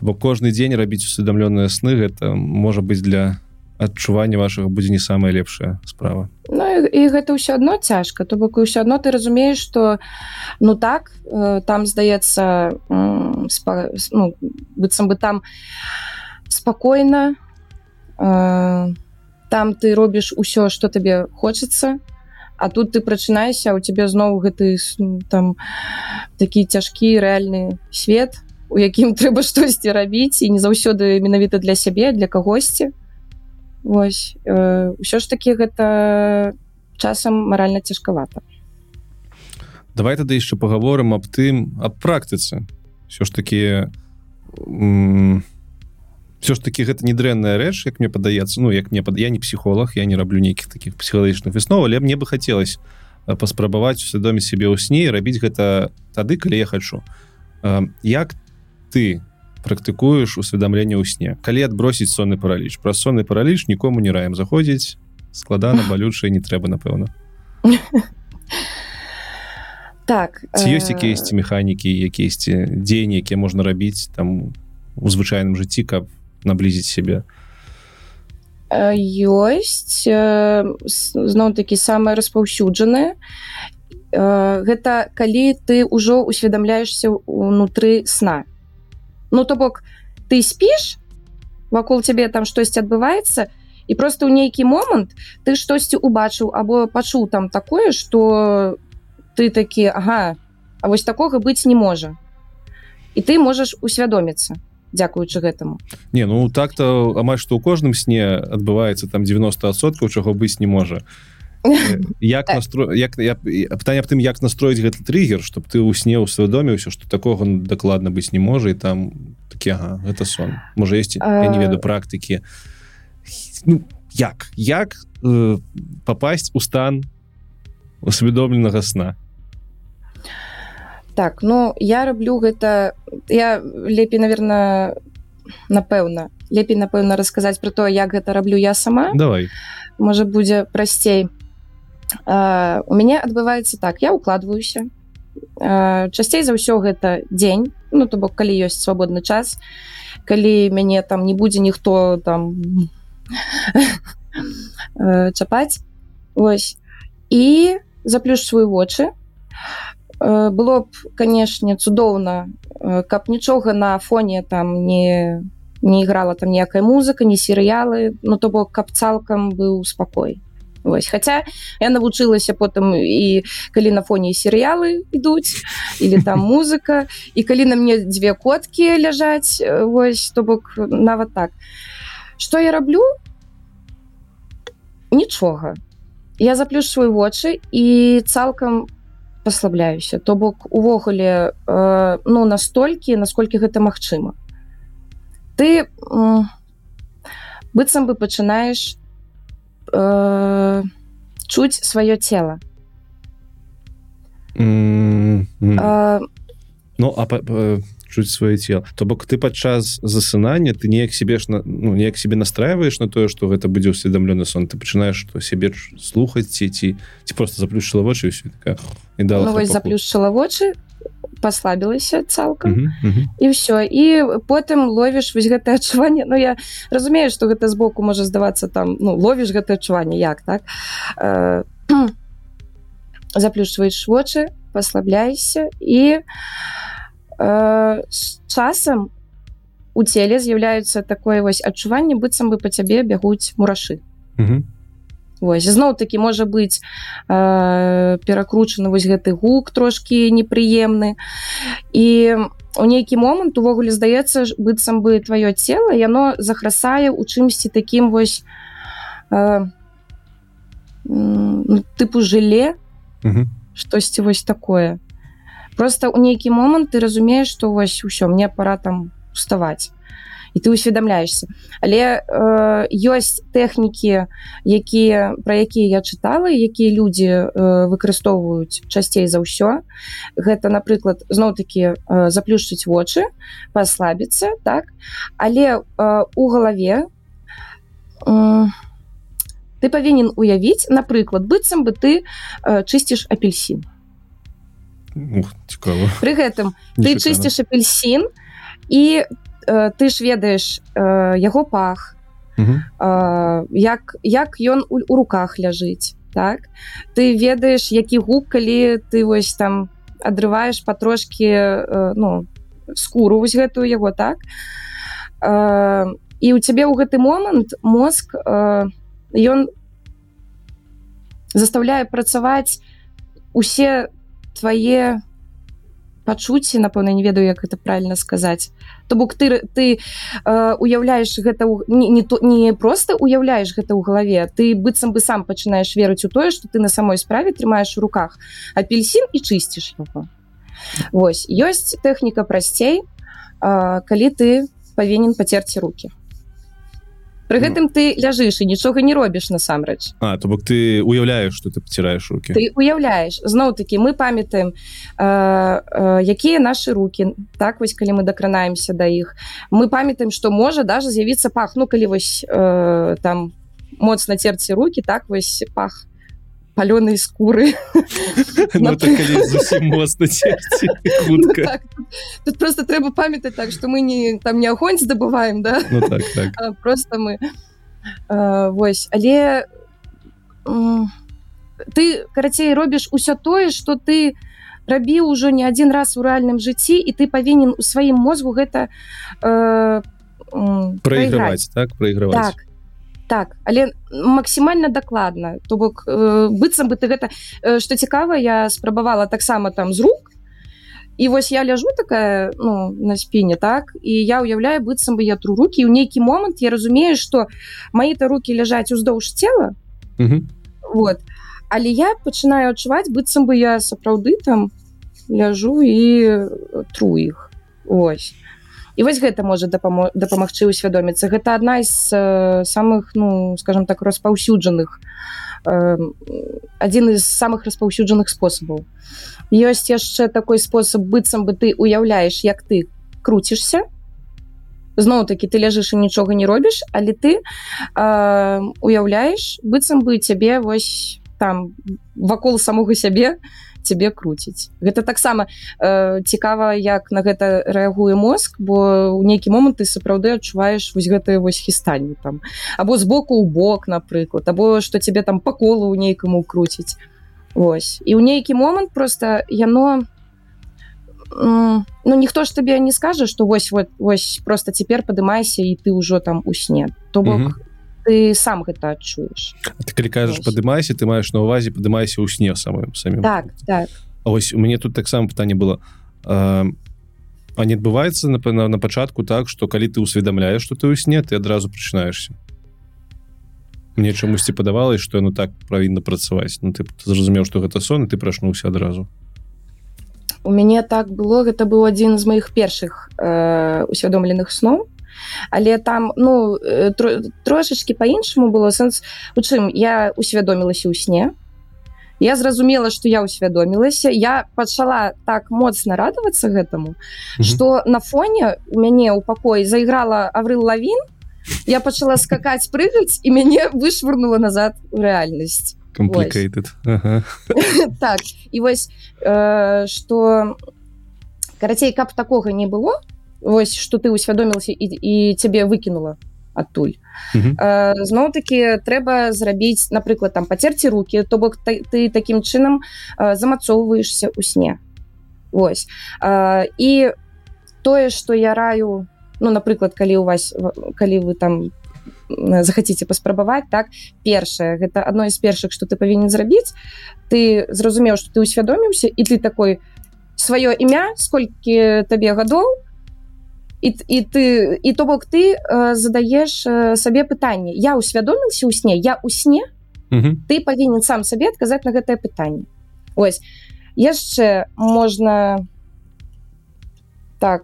Бо кожны дзень рабіць усведамлёныя сны гэта можа быць для адчування вашага будзе не самая лепшая справа. Ну і, і гэта ўсё адно цяжка то бок ўсё адно ты разумееш что ну так э, там здаецца спа, с- ну, быццам бы там спакойна э, там ты робіш усё что табе хочацца а тут ты прачынаешся у цябе зноў гэты ну, там такі цяжкі рэальны свет у якім *laughs* трэба штосьці рабіць і не заўсёды менавіта для сябе для кагосьці Вось э, ўсё ж таки гэта часам маральна цяжкавата. Давай тады яшчэ паговорым аб тым аб практыцы. Все ж таки все ж таки гэта не дрэнная рэч як мне падаецца. Ну як мне пад я не псіхолог я не раблю нейкіх таких псіхалагічных выснов але мне бы хацелось э, паспрабаваць усвядоміць сябе ў сне рабіць гэта тады калі я хочу Э, як ты практыкуеш усведамленне ў сне. Калі адбросіць сонны параліч пра сонны параліч нікому не раем. Заходзіць складана балючае не трэба напэўна. *laughs* Так ці ёсць э, якіясьці механікі якісьці дзеянні якія можна рабіць там у звычайным жыцці каб наблізіць сябе? Э, ёсць э, зноў такі самае распаўсюджанае Э, гэта калі ты ўжо усведамляешься унутры сна ну то бок ты спіш вакол цябе там штосьці адбываецца і просто ў нейкі момант ты штосьці убачыў або пачуў там такое что ты такі ага А вось такога быць не можа і ты можаш усвядоміцца дзякуючы гэтаму. Не ну так-то амаль што ў кожным сне адбываецца там 90соткаў чаго быць не можа. Э, як настро як я пытанне аб тым як настроіць гэты триггер чтобы ты ў сне усвядоміўся что такога ну, дакладна быць не можа і там такі ага, гэта сон. Можа есть я не А. ведаю практыкі. Ну, як? Як э, попасть у стан усведомленага сна? Так ну я раблю гэта я лепей наверное напэўна лепей напэўна расказаць про то як гэта раблю я сама. Давай. Можа будзе прасцей А, у мяне адбываецца так я укладваюся А, часцей за ўсё гэта дзень ну то бок калі ёсць свабодны час калі мяне там не будзе ніхто там *laughs* э, чапаць. Ось і заплюшчваю вочы. Э, было б канешне цудоўна э, каб нічога на фоне там не не іграла там ніякая музыка не серыялы ну то бок каб цалкам быў спакой Вось хаця я навучылася потым і калі на фоне серыялы ідуць или там *laughs* музыка і калі на мне дзве коткі ляжаць э, вось то бок нават так. Что я раблю нічога я заплюшваю вочы і цалкам паслабляюся то бок увогуле э, ну настолькі насколькі гэта магчыма ты э, быццам бы пачынаеш э, чуць сваё цело М, м. э, Ну а чуць сваё цело то бок ты падчас засынання ты неяк себе ж на ну неяк себе настраиваешь на тое что гэта будзе усведомлены сон. Ты пачынаешь что себе ч- слухаць ці ці ці просто заплюшчыла вочы і ўсё такая і дала ну, заплюшчыла вочы паслабілася цалкам Мгм, мгм. і ўсё і потым ловіш вось гэтае адчуванне Ну я разумею што гэта збоку можа здавацца там ну ловіш гэтае адчуванне як так? Э, *clears throat* заплюшваеш вочы паслабляйся і э, з часам у целе з'яўляюцца такое вось адчуванне быццам бы па цябе бягуць мурашы Мгм. Вось зноў такі можа быць э, перакручаны вось гэты гук трошки непрыемны. І у нейкі момант увогуле здаецца быццам бы тваё цело яно захрасае у чымсьці таким вось э, тыпу жыле Мгм. штосьці вось такое. Просто у нейкі момант ты разумееш што вось усё мне пора там уставаць і ты усведамляешься але э, ёсць тэхнікі якія про якія я чытала якія людзі э, выкарыстоўваюць часцей за ўсё. Гэта напрыклад зноў-таки э, заплюшчыць вочы паслабіцца так? Але э, у галаве э, ты павінен уявіць напрыклад быццам бы ты э, чысціш апельсин Ух, цікаво Пры гэтым ты Нечакана. чысціш апельсин і ты ж ведаеш яго пах. Э, як як ён у, у руках ляжыць так? Ты ведаеш які гук калі ты вось там адрываеш патрошки э, ну скуру вось гэтую яго так? Э, і у цябе ў гэты момант мозг э, ён заставляе працаваць усе твае пачуцці напэўна не ведаю як это правильно сказаць. То бок ты ты э, уяўляеш гэта ў- не, не то не просто уяўляеш гэта ў галаве ты быццам бы сам пачынаеш верыць у тое что ты на самой справе трымаеш у руках апельсин і чысціш его Вось ёсць тэхніка прасцей э, калі ты павінен пацерці руки Пры Ну. гэтым ты ляжыш і нічога не робіш насамрэч. А то бок ты уяўляеш что ты поціраеш руки ты уяўляеш. Зноў таки мы памятаем э, э, якія наши руки так вось калі мы дакранаемся да іх. Мы памятаем что можа даже з'явіцца пах. Ну калі вось э, там моцна церці руки так вось пах палёнай скуры. Зусім моцна хутка. тут, просто трэба памятаць так что мы не там не огонь здабываем да? Ну так так. *laughs* А, просто мы э, вось. Але ты карацей робіш усё тое что ты рабіў ужо не один раз у рэальным жыцці і ты павінен у сваім мозгу гэта э, м, проигрываць так? Проигрываць так так але максімальна дакладна. То бок э, быццам бы ты гэта э, што цікава я спрабавала таксама там з рук. І вось я ляжу такая ну, на спіне так і я ўяўляю быццам бы я тру руки ў нейкі момант я разумею што маі-то руки ляжаць уздоўж цела. Мгм. вот. Але я пачынаю адчуваць быццам бы я сапраўды там ляжу і тру іх. Ось і вось гэта можа дапамо дапамагчы усвядоміцца гэта адна з э, самых ну скажем так распаўсюджаных э, адзін з самых распаўсюджаных спосабаў. Ёсць яшчэ такой спосаб быццам бы ты уяўляеш як ты круцішся. Зноў таки ты ляжыш і нічога не робіш але ты э, уяўляеш быццам бы цябе вось там вакол самога сябе цябе круціць. Гэта таксама э, цікава як на гэта рэагуе мозг бо ў нейкі момант ты сапраўды адчуваеш вось гэтае вось хістанне там. Або збоку ў бок напрыклад або што цябе там па колу ў нейкаму круціць. Вось. І ў нейкі момант просто яно ну ніхто ж табе не скажа что вось вось просто цяпер падымайся і ты ўжо там у сне. То бок угу. Ты сам гэта адчуеш ты калі кажаш падымайся ты маеш на увазе падымайся ў сне самым самим. Так так. Ось у мяне тут таксама пытанне было. А, а не адбываецца напэўна на пачатку так что калі ты усведамляеш что ты ў сне ты адразу прачынаешься мне чамусьці падавалось что яно так павінна працаваць. Ну ты зразумеў что гэта сон ты прачнуўся адразу. У мяне так было гэта быў адзін з моих першых э, усвядомленых сноў але там ну э, тро, трошачки по-іншаму было сэнс. У чым? Я усвядомілася ў сне. Я зразумела что я усвядомілася. Я пачала так моцна радавацца гэтаму что mm -hmm. на фоне у мяне ў пакоі заіграла аврыл лавін. Я пачала скакаць прыгаць і мяне вышвырнула назад у рэальнасць. Ага. *laughs* так. І вось э, что карацей каб такога не было вось что ты усвядомілася і, і цябе выкінула адтуль э, зноў таки трэба зрабіць напрыклад там пацерці руки то бок ты, ты таким чынам э, замацоўваешься у сне Вось э, і тое что я раю ну напрыклад калі у вас калі вы там захаце паспрабаваць так першае гэта одно з першых что ты павінен зрабіць ты зразумеў что ты усвядоміўся і ты такой сваё імя сколькі табе гадоў і, і ты і то бок ты э, задаеш э, сабе пытанне я усвядоміўся ў сне я у сне ты павінен сам сабе адказаць на гэтае пытанне. Ось. Яшчэ можна так.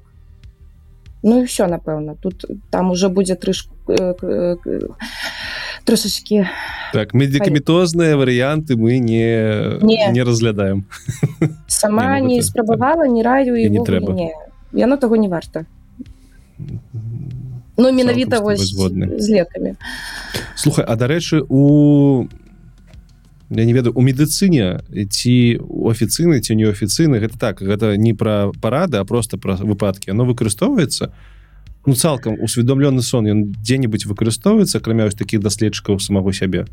Ну і все напэўна. Тут там уже будзе трышку э, э, трошачки так медикаметозныя варыянты мы не не, не разглядаем. Сама не, не спрабавала не раю і не трэба. яно того не варта Ну менавіта водны з лекамі слухай а дарэчы у я не ведаю у медыцыне ці у афіцыйнай ці неафіцыйны гэта так гэта не пра парады а просто пра выпадкі оно выкарыстоўваецца ну цалкам усведомлены сон ён дзе-нибудь выкарыстоўваецца акрамя вось таких даследчыкаў самого сябе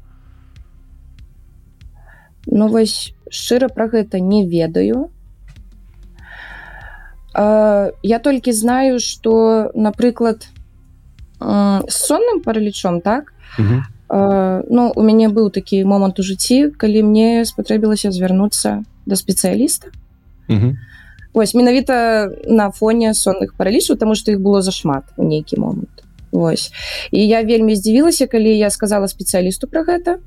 Ну вось шчыра про гэта не ведаю я толькі знаю что напрыклад сонным паралічом так? Ну у мяне быў такі момант у жыцці калі мне спатрэбілася звярнуцца да спецыяліста ось менавіта на фоне сонных паралічаў тому что іх было зашмат у нейкі момант Вось і я вельмі здзівілася калі я сказала спецыялісту про гэта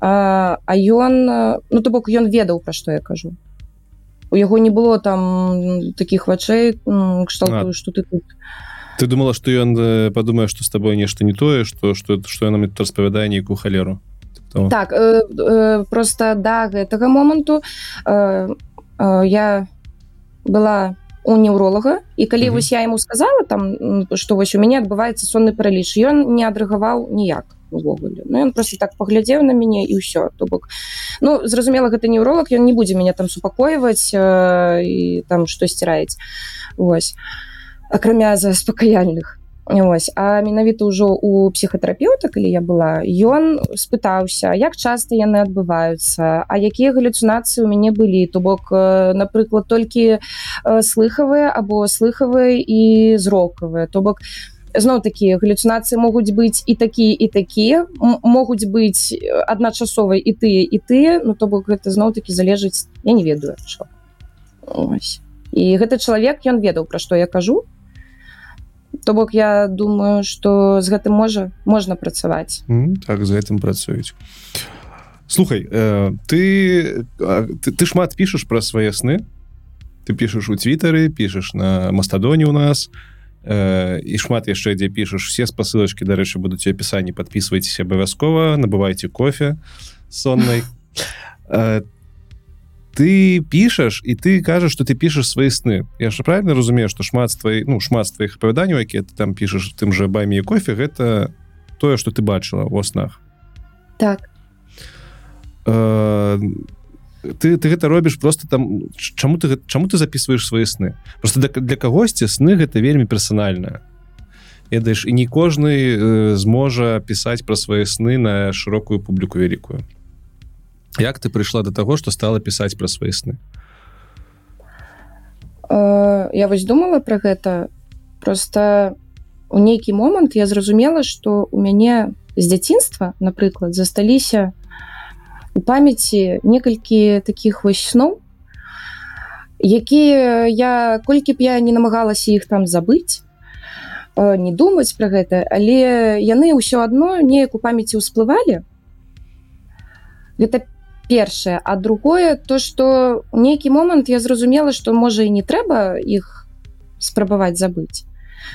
а ён ну то бок ён ведаў пра што я кажу у яго не было там таких вачэй кшталтую что ты тут. Ты думала что ён э, подумае что с тобой нешта не тое что что что нам это распавядае нейкую халеру? То... так э, э, просто да гэтага моманту э, э, я была у неўролага і калі mm -hmm. вось я ему сказала там что вось у мяне адбываецца сонны параліч ён не адрагаваў ніяк увогуле. Ну ён просто так паглядзеў на мяне і ўсё то бок. Ну зразумела гэта неўролог ён не будзе мяне там супакойваць э, і там што сціраць восьось акрамя заспакаяльных. Ось, а менавіта ўжо у псіхатэрапeuта калі я была ён спытаўся як часта яны адбываюцца а якія галюцынацыі у мяне былі. То бок напрыклад толькі слыхавыя або слыхавыя і зрокавыя то бок зноў такія галюцынацыі могуць быць і такія і такія могуць быць адначасовай і тыя і тыя ну то бок гэта зноў такі залежыць я не ведаю що і гэты чалавек ён ведаў пра што я кажу. То бок я думаю что з гэтым можа можна працаваць. Mm, так з гэтым працуюць. Слухай э, ты, ты ты шмат пішаш пра свае сны. Ты пішаш у твиттары пішаш на мастадоне у нас э, і шмат яшчэ дзе пішаш все спасылочки дарэчы будуць апісанні подписывайтесь абавязкова набывайте кофе соннай ты *laughs* э, ты пішаш і ты кажаш что ты пішаш свои сны. Я же правильно разумею что шмат твои ну шмат твоих апавяданняў які ты там пішаш тым же бамі і кофе гэта тое что ты бачыла во снах. Так. Э, ты ты гэта робіш просто там чаму ты чаму ты записываешь свои сны? Просто для, для кагосьці сны гэта вельмі персанальная ведаеш і не кожны э, зможа пісаць пра свае сны на шырокую публіку вялікую. Як ты прыйшла до того что стала пісаць пра свае сны? Э, я вось думала про гэта. Просто у нейкі момант я зразумела что у мяне з дзяцінства напрыклад засталіся у памяці некалькі таких вось сноў якія я колькі б я не намагалася іх там забыць э, не думаць про гэта але яны ўсё адно неяк у памяці ўсплывалі. Гэта першае. А другое то что у нейкі момант я зразумела что можа і не трэба іх спрабаваць забыць.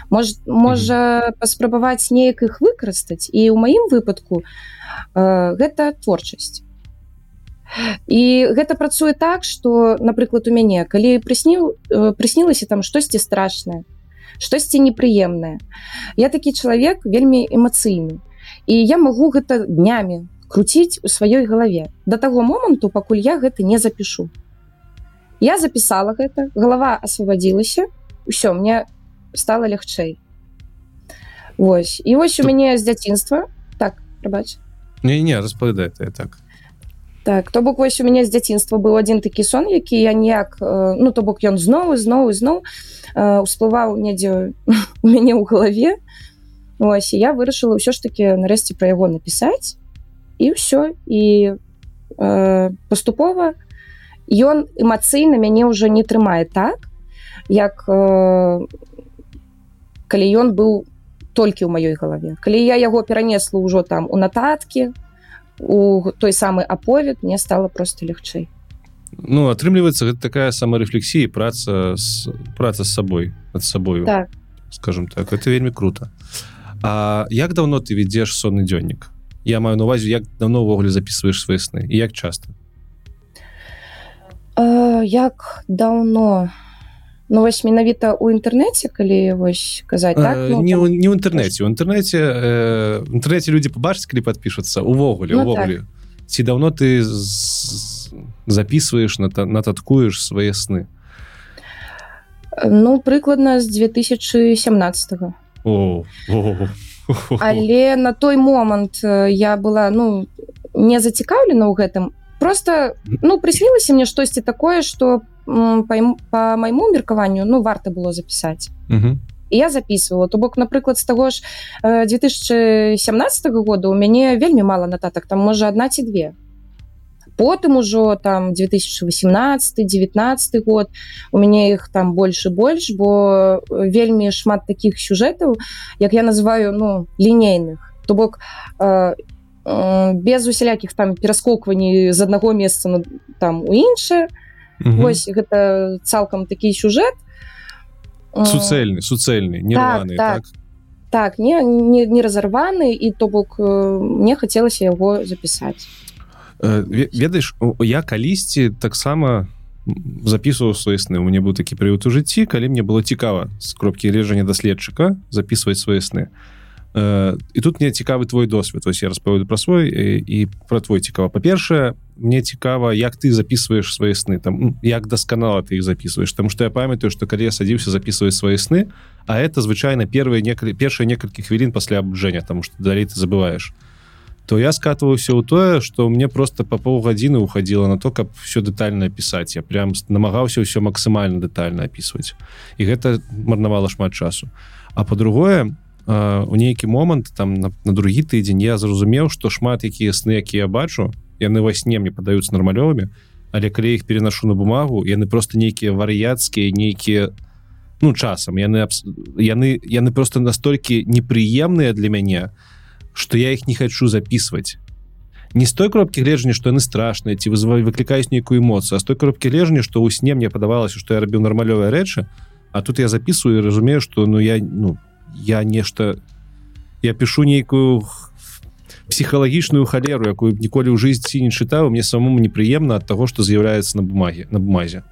Можа можа паспрабаваць неяк іх выкарыстаць. І ў маім выпадку э, гэта творчасць і гэта працуе так что напрыклад у мяне калі прысніў э, прыснілася там штосьці страшнае штосьці непрыемнае я такі чалавек вельмі эмацыйны. І я магу гэта днямі круціць у сваёй галаве. До таго моманту пакуль я гэта не запишу я записала гэта голова освободзілася ўсё мне стало лягчэй. Вось. І вось у мяне з дзяцінства. Так прабач. Не не распавядае так так то бок вось у мяне з дзяцінства быў один такі сон які я ніяк э, ну то бок ён зноў зноў зноў усплываў недзе *laughs* у мяне ў галаве. Ось я вырашыла ўсё ж таки нарэшце пра яго напісаць і ўсё. І э, паступова ён эмацыйна мяне ўжо не трымае так як э, калі ён быў толькі ў маёй галаве. Калі я яго перанесла ўжо там у нататкі у той самы аповед мне стало просто лягчэй. Ну атрымліваецца гэта такая самарэфлексія праца з праца з сабой над сабою так. скажем так. Это вельмі круто А як давно ты ведзеш сонны дзённік? Я маю на увазе як давно ўвогуле записываешь свои сны і як часто э, як давно ну вось менавіта у інтэрнэце калі вось казаць так, ну, не, там... не ў інтэрнэце. У інтэрнэце э, інтэрнэце люди побачаць калі подпішацца увогуле ну, увогуле. так. ці давно ты з... записываешь на нататкуеш свае сны? Ну прыкладна з 2017 -го. о, о, о але на той момант я была ну не зацікаўлена ў гэтым. Просто ну прыснілася мне штосьці такое что по, по майму меркаванню ну варта было запісаць я записывала. То бок напрыклад з таго ж 2017 года у мяне вельмі мала нататак там можа одна ці две. Потым ужо там 2018 19 год у мяне их там больше больш бо вельмі шмат таких сюжэтаў як я называю ну лінейных то бок э, э, без усялякіх там пераскокваний з аднаго месца на там у іншае Вось гэта цалкам такі сюжэт. Суцэльны суцэльны не так, рваны, так. так? Так не не, не разарваны і то бок мне хацелася яго запісаць. Э, ведаеш я калісьці таксама записываў свае сны. У мяне быў такі прыют у жыцці калі мне было цікава з кропкі режання даследчыка записывать свае сны. Э, і тут мне цікавы твой досвед. Вось я распавяду пра свой і, і пра твой цікава. Па-першае мне цікава як ты записываешь свае сны. Там як дасканала ты іх записываешь. Там что я памятаю что калі я садзіўся записывать свае сны а это звычайна первые некалі першыя некалькі хвілін пасля абужэння тому что далей ты забываешь. То я скатываўся ў тое что мне просто по паўгадзіны уходила на то каб все детально пісаць я прям намагаўся ўсё максімальна детально опісваць і гэта марнавала шмат часу. А по-другое у нейкі момант там на, на другі тыдзень я зразумеў что шмат якія сны якія бачу яны во сне мне падаюцца нармалёвымі але калі іх перенашу на бумагу яны просто нейкія вар'яцкія нейкія ну часам яны яны яны просто настолькі непрыемныя для мяне то что я их не хочу записывать не с той кропки гледжання что яны страшныя ці вызываю выклікаюць нейкую эмоцию а с той кропки лежня что у сне мне падавалася что я рабіў нармалёвыя рэчы а тут я записываю разумею что ну я ну я нешта я пишу нейкую псіхалагічную халеру якую ніколі ў жизньці не чытаў мне самому непрыемна от того что з'яўляецца на бумаге на бумазе.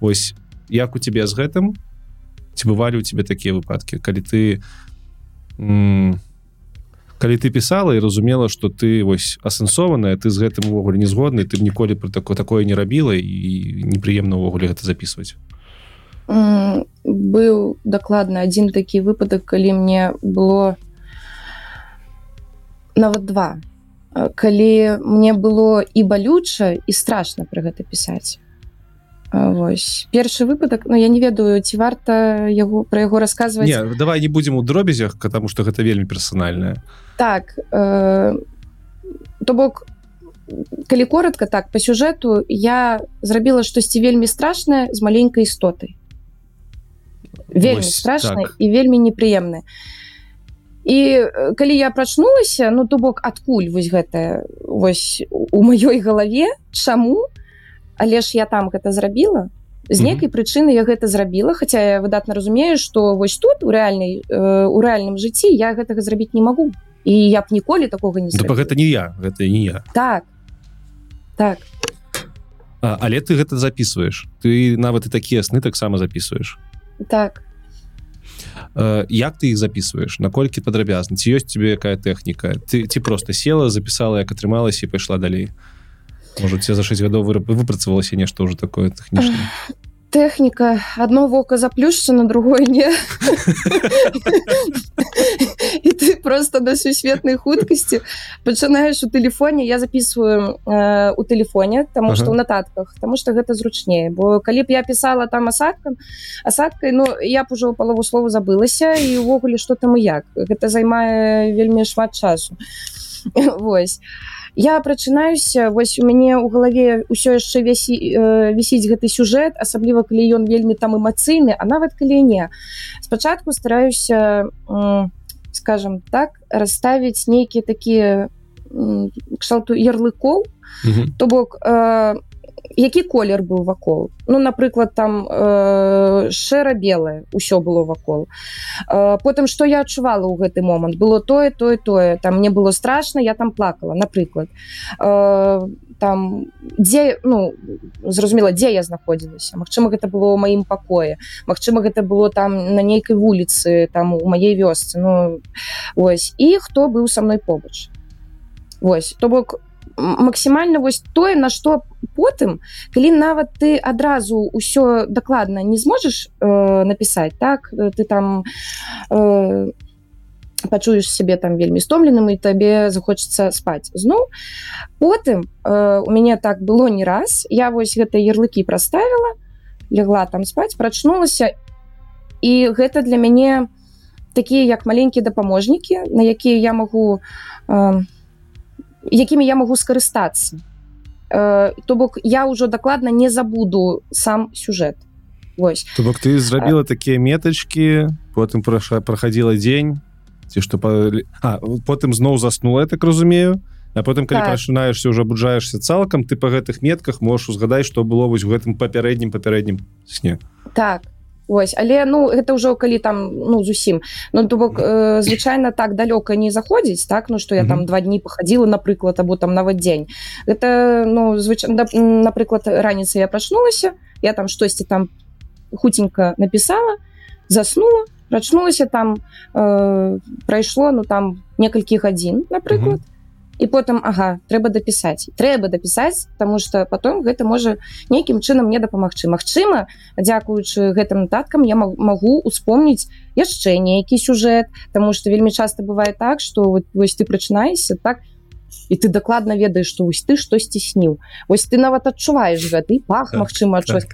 Ось як у тебе з гэтым? Ці бывалі у тебе такія выпадки калі ты калі ты пісала і разумела что ты вось асэнсованая ты з гэтым увогуле не згодны ты б ніколі про такое такое не рабіла і непрыемна увогуле гэта записывать быў дакладна один такі выпадак калі мне было нават два. Калі мне было і балюча і страшно про гэта пісаць. Вось. Першы выпадак Ну я не ведаю ці варта яго пра яго расказваць. Не, давай не будзем у дробязях потому что гэта вельмі персанальная так э, то бок калі коротко так по сюжэту я зрабіла штосьці вельмі страшное з маленькай істотай. Вельмі Вось страшна так. і вельмі непрыемна і калі я прачнулася ну то бок адкуль вось гэта вось у маёй галаве чаму? Але ж я там гэта зрабіла. З Мгм. нейкай прычыны я гэта зрабіла Хаця я выдатна разумею што вось тут у рэальнай э, у рэальным жыцці я гэтага зрабіць не магу. І я б ніколі такога не да, зрабіла. гэта не я гэта не я. Так. Так. А, але ты гэта записываешь ты нават і такія сны таксама записываешь так як ты іх записываешь? Наколькі падрабязна ці ёсць тебе якая тэхніка? Ты ці просто села записала як атрымалася і пайшла далей. Может тебе за 6 гадоў выраб выпрацавалася нешта уже такое тэхнічна *laughs* тэхніка одно вока заплюшся на другое не. І ты просто на сусветнай хуткасці пачынаеш у телефоне. Я записываю э, у телефоне тому Ага. что ў нататках тому что гэта зручнее. Бо калі б я писала там асадкам асадкай Ну я б ужо палову слова забылася і увогуле что там і як. Гэта займае вельмі шмат часу. *laughs* Вось я прачынаюся вось у мяне ў галаве ўсё яшчэ вясі э, вісіць гэты сюжэт асабліва калі ён вельмі там эмацыйны а нават калі не. Спачатку стараюся м, скажем так расставіць нейкія такія м, кшталту ярлыкоў. То бок э, які колер быў вакол? Ну напрыклад там э, шэра-белае ўсё было вакол. Э, потым што я адчувала ў гэты момант? Было тое тое тое. Там мне было страшно я там плакала напрыклад. Э, там дзе ну зразумела дзе я знаходзілася? Мачыма гэта было ў маім пакоі. Мачыма гэта было там на нейкай вуліцы там у маей вёсцы. Ну ось і хто быў са мной побач? Вось. То бок м- максімальна вось тое на што потым калі нават ты адразу ўсё дакладна не зможаш э, напісаць так? Ты там э, пачуеш сябе там вельмі стомленым і табе захочацца спаць зноў потым э, у мяне так было не раз. Я вось гэта ярлыкі праставіла легла там спаць прачнулася і гэта для мяне такія як маленькія дапаможнікі на якія я магу э, якімі я магу скарыстацца. Э, то бок я ўжо дакладна не забуду сам сюжэт. Вось. То бок ты зрабіла такія метачки потым праша праходила дзень ці што па... а, потым зноў заснула я так разумею а потым калі Так. прачынаешься уже абуджаешься цалкам ты по гэтых метках можешь узгадаць што было вось у гэтым папярэднім папярэднім сне. Так Вось але ну гэта ўжо калі там ну зусім. Ну то бок э, звычайна так далёка не заходзіць так? Ну што я там Мгм. два дні пахадзіла напрыклад або там нават дзень. Гэта ну звычайна напрыклад раніцай я прачнулася я там штосьці там хутенька напісала заснула прачнулася там э, прайшло ну там некалькі гадзін напрыклад і потым ага трэба дапісаць трэба дапісаць тому что потом гэта можа нейкім чынам мне дапамагчы. Магчыма дзякуючы гэтым нататкам я магу успомніць яшчэ нейкі сюжэт Таму что вельмі часто бывае так что вот, вось ты прачынаешься так і ты дакладна ведаеш што вось ты штосьці сніў Вось ты нават адчуваеш гэты пах Так, Мачыма Так.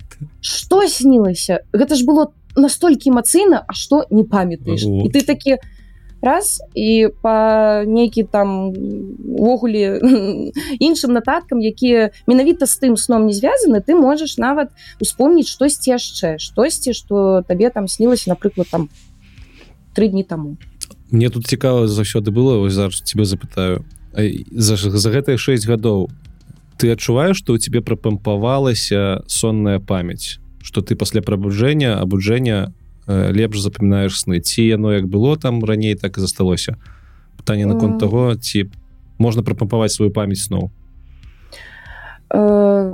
что снілася? Гэта ж было настолькі эмацыйна а што не памятаеш. Вот. і ты такі раз і по нейкі там увогуле *laughs* іншым нататкам якія менавіта з тым сном не звязаны ты можаш нават успомніць штосьці яшчэ. Штосьці что табе там снілася напрыклад там три дні тому Мне тут цікава заўсёды было вось зараз тебе запытаю. За, за гэтыя 6 гадоў ты адчуваеш што ў тебе прапампавалася сонная памяць? Что ты пасля прабуджэння абуджэння лепш запамінаеш сны. Ці яно як было там раней так і засталося. Пытанне наконт таго ці можна прапампаваць сваю памяць сноў Э,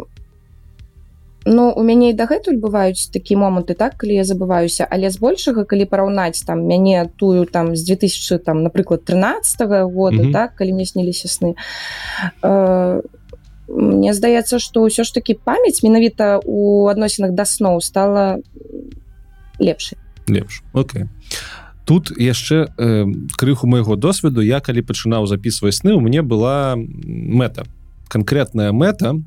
Ну у мяне і дагэтуль бываюць такія моманты так калі я забываюся. Але збольшага калі параўнаць там мяне тую там з 2000 там напрыклад 13 года Мгм. так калі мне сніліся сны. Э, Мне здаецца што ўсё ж таки памяць менавіта у адносінах да сноў стала лепшай лепш. Окей. Тут яшчэ э, крыху майго досведу. Я калі пачынаў записываць сны у мне была мэта. Конкретная мэта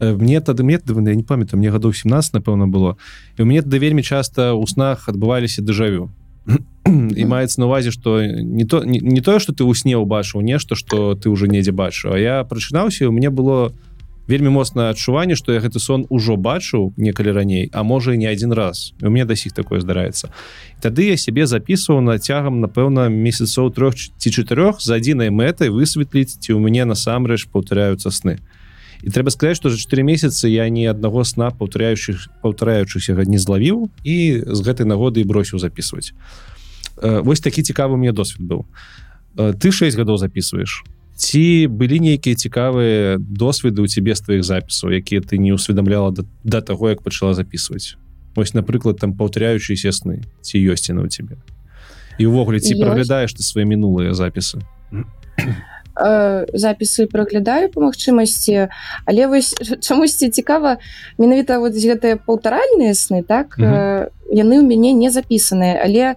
мне тады я не памятаю мне гадоў 17 напэўна было. І у мне тады вельмі часта ў снах адбываліся дэжавю. *clears throat* І маецца на увазе что не то не, не тое что ты ў сне убачыў нешта что ты уже недзе бачыў А я прачынаўся у мне было вельмі моцнае адчуванне что я гэты сон ужо бачыў некалі раней а можа не один раз. У мне да сіх такое здараецца. Тады я себе записываў на цягам напэўна месяцаў трех ці чатырох за адзінай мэтай высветліць ці у мяне насамрэч паўтаряюцца сны. І трэба сказать что за 4 месяцы я ні аднаго сна паўтаряющих паўтараючыся не злавіў і з гэтай нагоды і бросіў записывать э, восьось такі цікавы мне досвед быў. Э, ты 6 гадоў записываешь ці былі нейкія цікавыя досведы у цябе з твоих запісаў якія ты не усведомляла да, да таго як пачала записывать ось напрыклад там паўтаряючыя сны ці ёсць яна у тебе і увогуле ці праглядаеш ты свае мінулыя запісы *coughs* Э, запісы праглядаю по магчымасці але вось *laughs* чамусьці цікава менавіта вот гэтыя паўтаральныя сны так mm -hmm. яны ў мяне не запісаныя але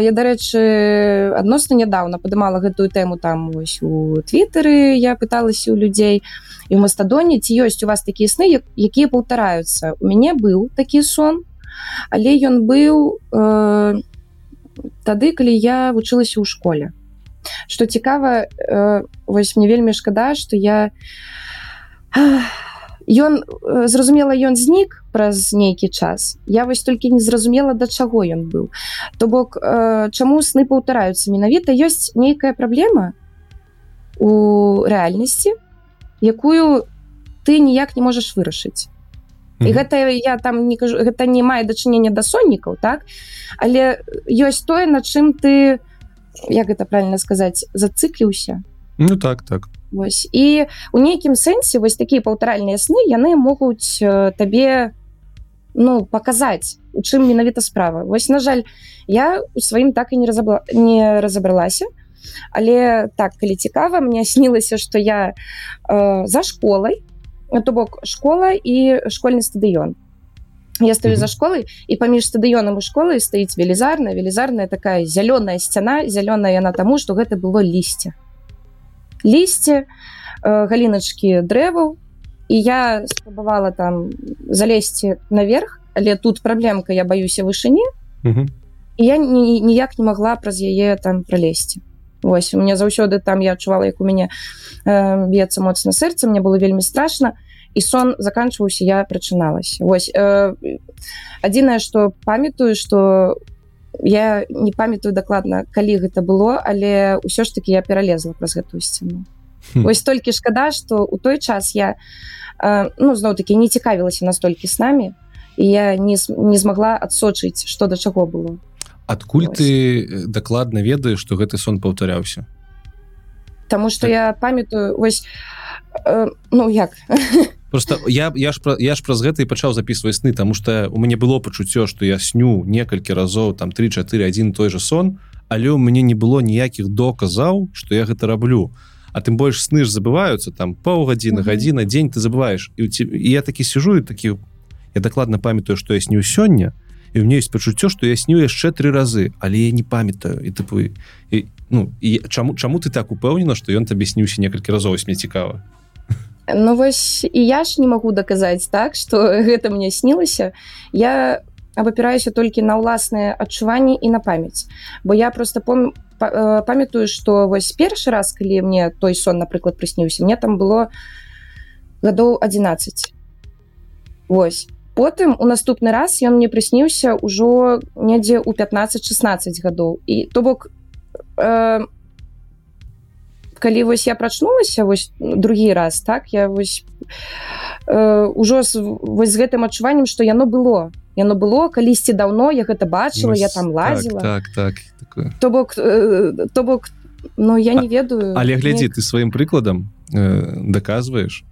я дарэчы адносна нядаўна падымала гэтую тэму там вось у твиттары я пыталася у людзей і ў мастадоне ці ёсць у вас такія сны якія паўтараюцца? У мяне быў такі сон але ён быў э, тады калі я вучылася ў школе что цікава э, вось мне вельмі шкада что я ён э, зразумела ён знік праз нейкі час. Я вось толькі не зразумела да чаго ён быў. То бок э, чаму сны паўтараюцца менавіта ёсць нейкая праблема у рэальнасці якую ты ніяк не можаш вырашыць. І гэта я там не кажу гэта не мае дачынення да соннікаў так? Але ёсць тое на чым ты як гэта правильно сказаць зацыкліўся? Ну так так. Вось. і у нейкім сэнсе вось такія паўтаральныя сны яны могуць э, табе ну паказаць у чым менавіта справа. Вось на жаль я у сваім так і не разабла не разабралася. Але так калі цікава мне снілася что я э, за школай то бок школа і школьны стадыён я стою за школой і паміж стадыёнам і школай стаіць велізарная велізарная такая зялёная сцяна зялёная яна таму что гэта было лісце лісце э, галіначки дрэваў і я спрабавала там залезці наверх. Але тут праблемка я баюся вышыні і я ніяк не могла праз яе там пролезці Вось у меня заўсёды там я адчувала як у мяне э, б'ецца моцна сэрца мне было вельмі страшно. і сон заканчиваўся я прачыналась Вось э, адзінае что памятаю что я не памятаю дакладна калі гэта было але ўсё ж таки я пералезла праз гэтую сцену Вось толькі шкада что у той час я э, ну зноў таки не цікавілася настолькі с нами і я не, не змагла адсочыць что да чаго было. Адкуль Вось. ты дакладна ведаеш что гэты сон паўтаряўся Таму что так. я памятаю вось э, ну як *laughs* просто я я ж я ж праз гэта і пачаў записывать сны тому что у мяне было пачуццё что я сню некалькі разоў там 34 один той же сон але у мяне не было ніякіх доказаў что я гэта раблю. А тым больш сны ж забываюцца там паўгадзіны гадзіна дзень ты забываешь і, і я такі сижу і такі я дакладна памятаю что я сню сёння і у меня есть пачуццё что я сню яшчэ три разы але я не памятаю. І тыпу і ну і чаму чаму ты так упэўнена что ён табе сніўся некалькі разоў мне цікава Ну вось і я ж не магу даказаць так что *laughs* гэта мне снілася. Я абапіраюся толькі на ўласныя адчуванні і на памяць. Бо я просто пом э, памятаю что вось першы раз калі мне той сон напрыклад прысніўся мне там было гадоў 11 Вось. Потым у наступны раз ён мне прысніўся ўжо недзе ў 15-16 гадоў. І то бок э, калі вось я прачнулася вось другі раз так я вось э, з, вось з гэтым адчуваннем что яно было. Яно было калісьці давно я гэта бачыла вось, я там лазила так так, так то бок э, то бок но я не ведаю але глядзі ты сваім прыкладам э, даказваеш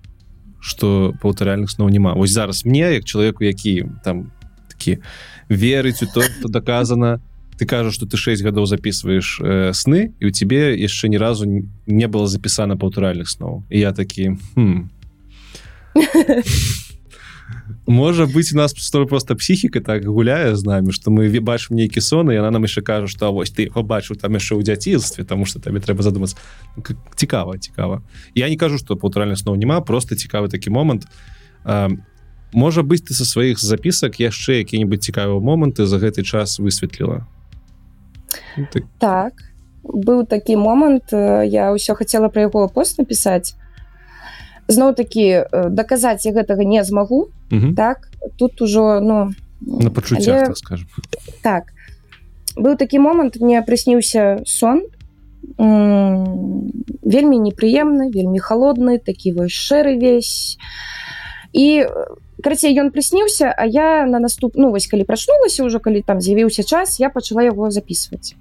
что паўтаральных сноў няма. Вось зараз мне як чалавеку які там такі верыць у то что доказано то ты кажаш что ты 6 гадоў записываешь э, сны і у тебе яшчэ ні разу не было запісана паўтуральных сноў і я такі хм. можа быть у нас просто психіка так гуляе з нами что мы бачым нейкі сон яна нам яшчэ кажа что вось ты побачыў там яшчэ ў дзяцінстве тому что табе трэба задумацца цікава цікава я не кажу что паўтуральных сноў няма просто цікавы такі момант А, можа быць ты са сваіх запісак яшчэ які-небудзь цікавыя моманты за гэты час высветліла Ты... так. Быў такі момант э, я ўсё хацела пра яго пост напісаць зноў такі э, даказаць я гэтага не змагу Мгм. так тут ужо ну на пачуццях але- так скажем. Так. Быў такі момант мне прысніўся сон. Вельмі непрыемны вельмі холодны такі вось шэры весь. І карацей ён прысніўся а я на наступ ну вось калі прачнулася ўжо калі там з'явіўся час я пачала яго записывать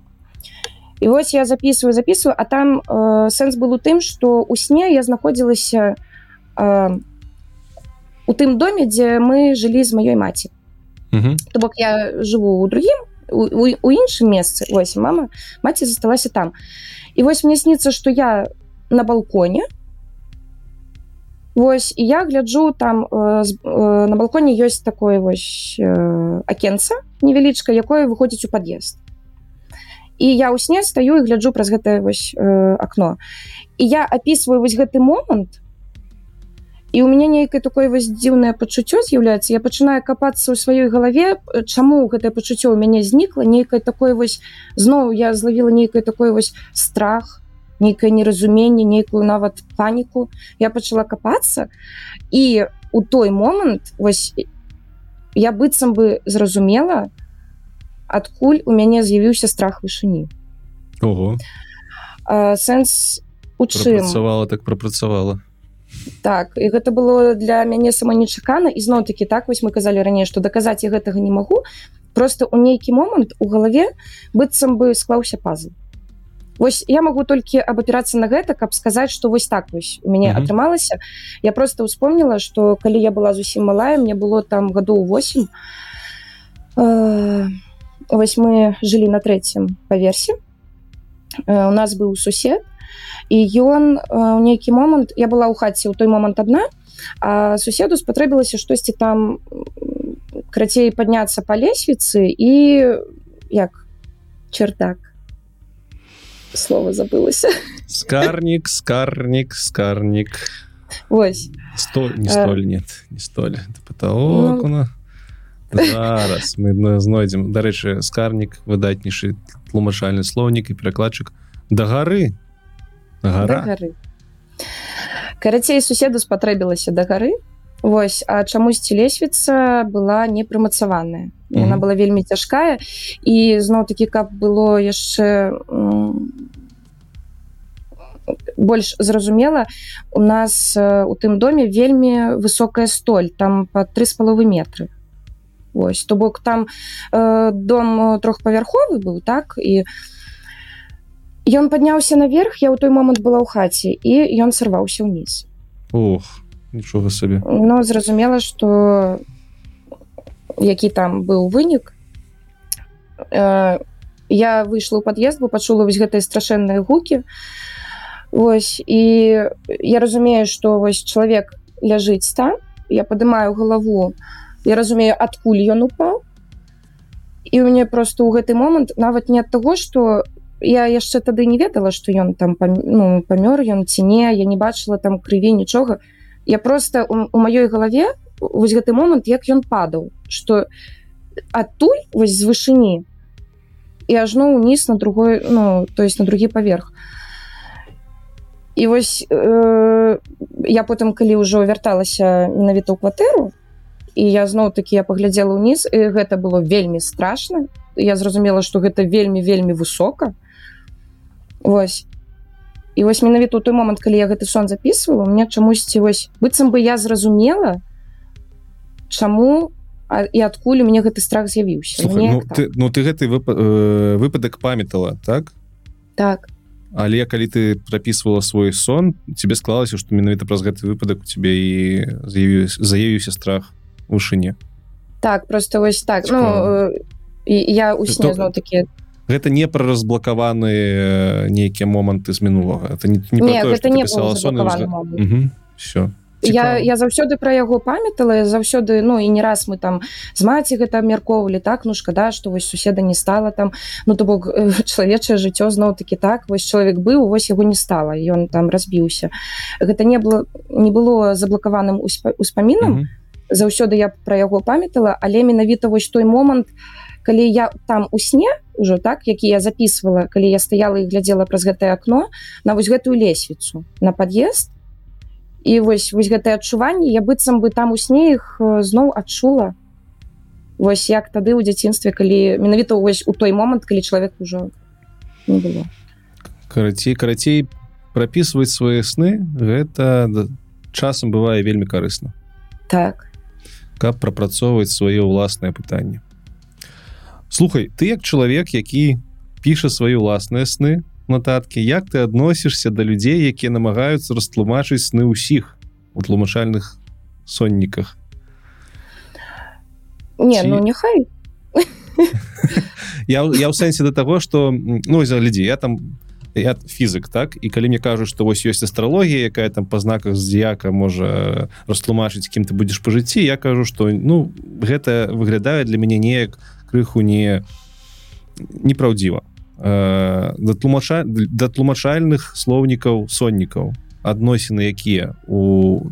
і вось я записываю записываю а там э, сэнс был у тым что у сне я знаходзілася э, у тым доме дзе мы жылі з маёй маці. Мгм. То бок я жыву у другім у, у, у іншым месцы вось мама маці засталася там. І вось мне снится что я на балконе Вось і я гляджу там э, э, на балконе ёсць такое вось э, акенца невялічка якое выходзіць у пад'езд. І я ў сне стаю і гляджу праз гэтае вось э, акно. І я опісваю вось гэты момант і у мяне нейкае такое вось дзіўнае пачуццё з'яўляецца. Я пачынаю капацца ў сваёй галаве чаму гэтае пачуццё у мяне знікла нейкае такое вось зноў я злавіла нейкае такое вось страх нейкае неразуменне нейкую нават паніку я пачала капацца і у той момант вось я быццам бы зразумела адкуль у мяне з'явіўся страх вышыні Ого. А, сэнс у чым прапрацавала так прапрацавала так і гэта было для мяне сама нечакана і зноў такі так вось мы казалі раней што даказаць я гэтага не магу. Просто у нейкі момант у галаве быццам бы склаўся пазл Вось я могу толькі абапірацца на гэта каб сказаць што вось так вось у мяне Мгм. атрымалася. Я просто ўспомніла што калі я была зусім малая мне было там гадоў 8 э, вось мы жылі на трэцім паверсе. Э, у нас быў сусед і ён э, у нейкі момант я была ў хаце ў той момант адна а суседу спатрэбілася штосьці там крацей падняцца па лесвіцы і як чертак слова забылася *laughs* скарнік скарнік скарнік Вось столь не Э, столь нет не столь. Это потолок ну. у *laughs* нас зараз мы знойдзем дарэчы скарнік выдатнейшы тлумачальны слоўнік і перакладчык да гары да гара гары карацей суседу спатрэбілася да гары Вось а чамусьці лесвіца была не прымацаваная яна Мгм. была вельмі цяжкая. І зноў такі каб было яшчэ больш зразумела у нас э, у тым доме вельмі высокая столь там по три з паловы метры. Вось то бок там э, дом трохпавярховы быў так і ён падняўся наверх я ў той момант была ў хаце і ён сарваўся ўніз. Ох нічога сабе. Но зразумела что які там быў вынік э, я выйшла ў пад'езд бо пачула вось гэтыя страшэнныя гукі Вось і я разумею что вось чалавек ляжыць там я падымаю галаву я разумею адкуль ён упаў і у мяне просто ў гэты момант нават не ад таго что я яшчэ тады не ведала что ён там пам- ну, памёр ён ці не я не бачыла там крыві нічога. Я просто у, у маёй галаве вось гэты момант як ён падаў что адтуль вось з вышыні і ажно ўніз на другой ну то есть на другі паверх і вось э, я потым калі ўжо вярталася менавіта ў кватэру і я зноў такі я паглядзела ўніз і гэта было вельмі страшна. Я зразумела что гэта вельмі вельмі высока. Вось. І вось менавіта ў той момант калі я гэты сон записывала мне чамусьці вось быццам бы я зразумела чаму а, і адкуль у мяне гэты страх з'явіўся. Ну, так. ты, ну ты гэты выпа э, выпадак памятала так? Так але калі ты прапісвала свой сон? Тебе склалася што менавіта праз гэты выпадак у цябе і заявіўся заявіўся страх у вышыне так просто вось так. Ну Цікава. э, я у сне зноў такі гэта не пра разблакаваны нейкія моманты з мінулага это не, не, не, про тое, гэта не сон момант. Мгм, все я, я заўсёды пра яго памятала заўсёды ну і не раз мы там з маці гэта абмяркоўвалі так ну шкада што вось суседа не стала там ну то бок *laughs* чалавечае жыццё зноў такі так вось чалавек быў вось яго не стала ён там разбіўся. Гэта не было не было заблакаваным успамінам. Mm -hmm. заўсёды я пра яго памятала але менавіта вось той момант калі я там у сне ўжо так які я записывала калі я стаяла і глядзела праз гэтае акно на вось гэтую лесвіцу на пад'езд і вось вось гэтае адчуванне я быццам бы там у сне іх зноў адчула. Вось як тады ў дзяцінстве калі менавіта вось у той момант калі чалавек ужо не было. Карацей карацей прапісваць свае сны гэта часам бывае вельмі карысна. Так. Каб прапрацоўваць свае ўласныя пытанні. Слухай ты як чалавек які піша свае ўласныя сны нататкі як ты адносішся да людзей якія намагаюцца растлумачыць сны ўсіх у тлумачальных сонніках? Не Ці... ну няхай. *laughs* Я, я ў сэнсе да таго что ну за людзі я там я фізык так? І калі мне кажуць што вось ёсць астралогія якая там па знаках зяка можа растлумачыць кім ты будзеш па жыцці я кажу што ну гэта выглядае для мяне неяк крыху не непраўдзіва да тлумача да тлумачальных слоўнікаў соннікаў адносіны якія у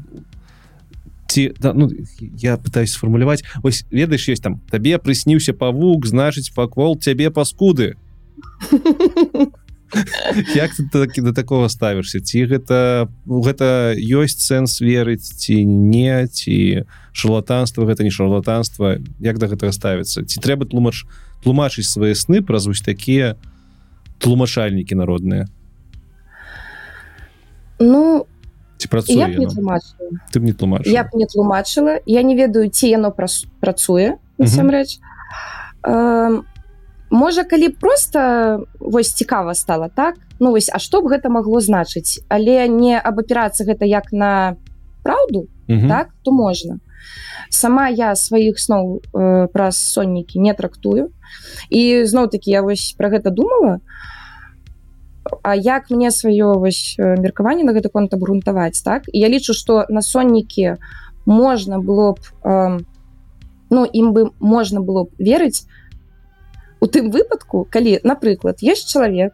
ці да, ну, я пытаюсь сфармуляваць ось ведаеш есть там табе прысніўся павук значыць паквол цябе паскуды *laughs* як ты такі да такого ставішся ці гэта гэта ёсць сэнс верыць ці не ці шарлатанства гэта не шарлатанства? Як да гэтага ставіцца? Ці трэба тлумач тлумачыць свае сны праз вось такія у тлумачальнікі народныя. Ну ці працуе не ты не тлумач я б не тлумачыла. Я не ведаю ці яно працуе насамрэч. Можа калі просто вось цікава стала так? Ну вось А што б гэта магло значыць? Але не аб аперацыі гэта як на праўду так то можна. Сама я сваіх сноў э, праз соннікі не трактую. І зноў таки я вось про гэта думала А як мне сваё вось меркаванне на гэты конт абгрунтаваць так? І я лічу что на соннікі можна было б э, ну ім бы можна было б верыць. У тым выпадку калі напрыклад есть чалавек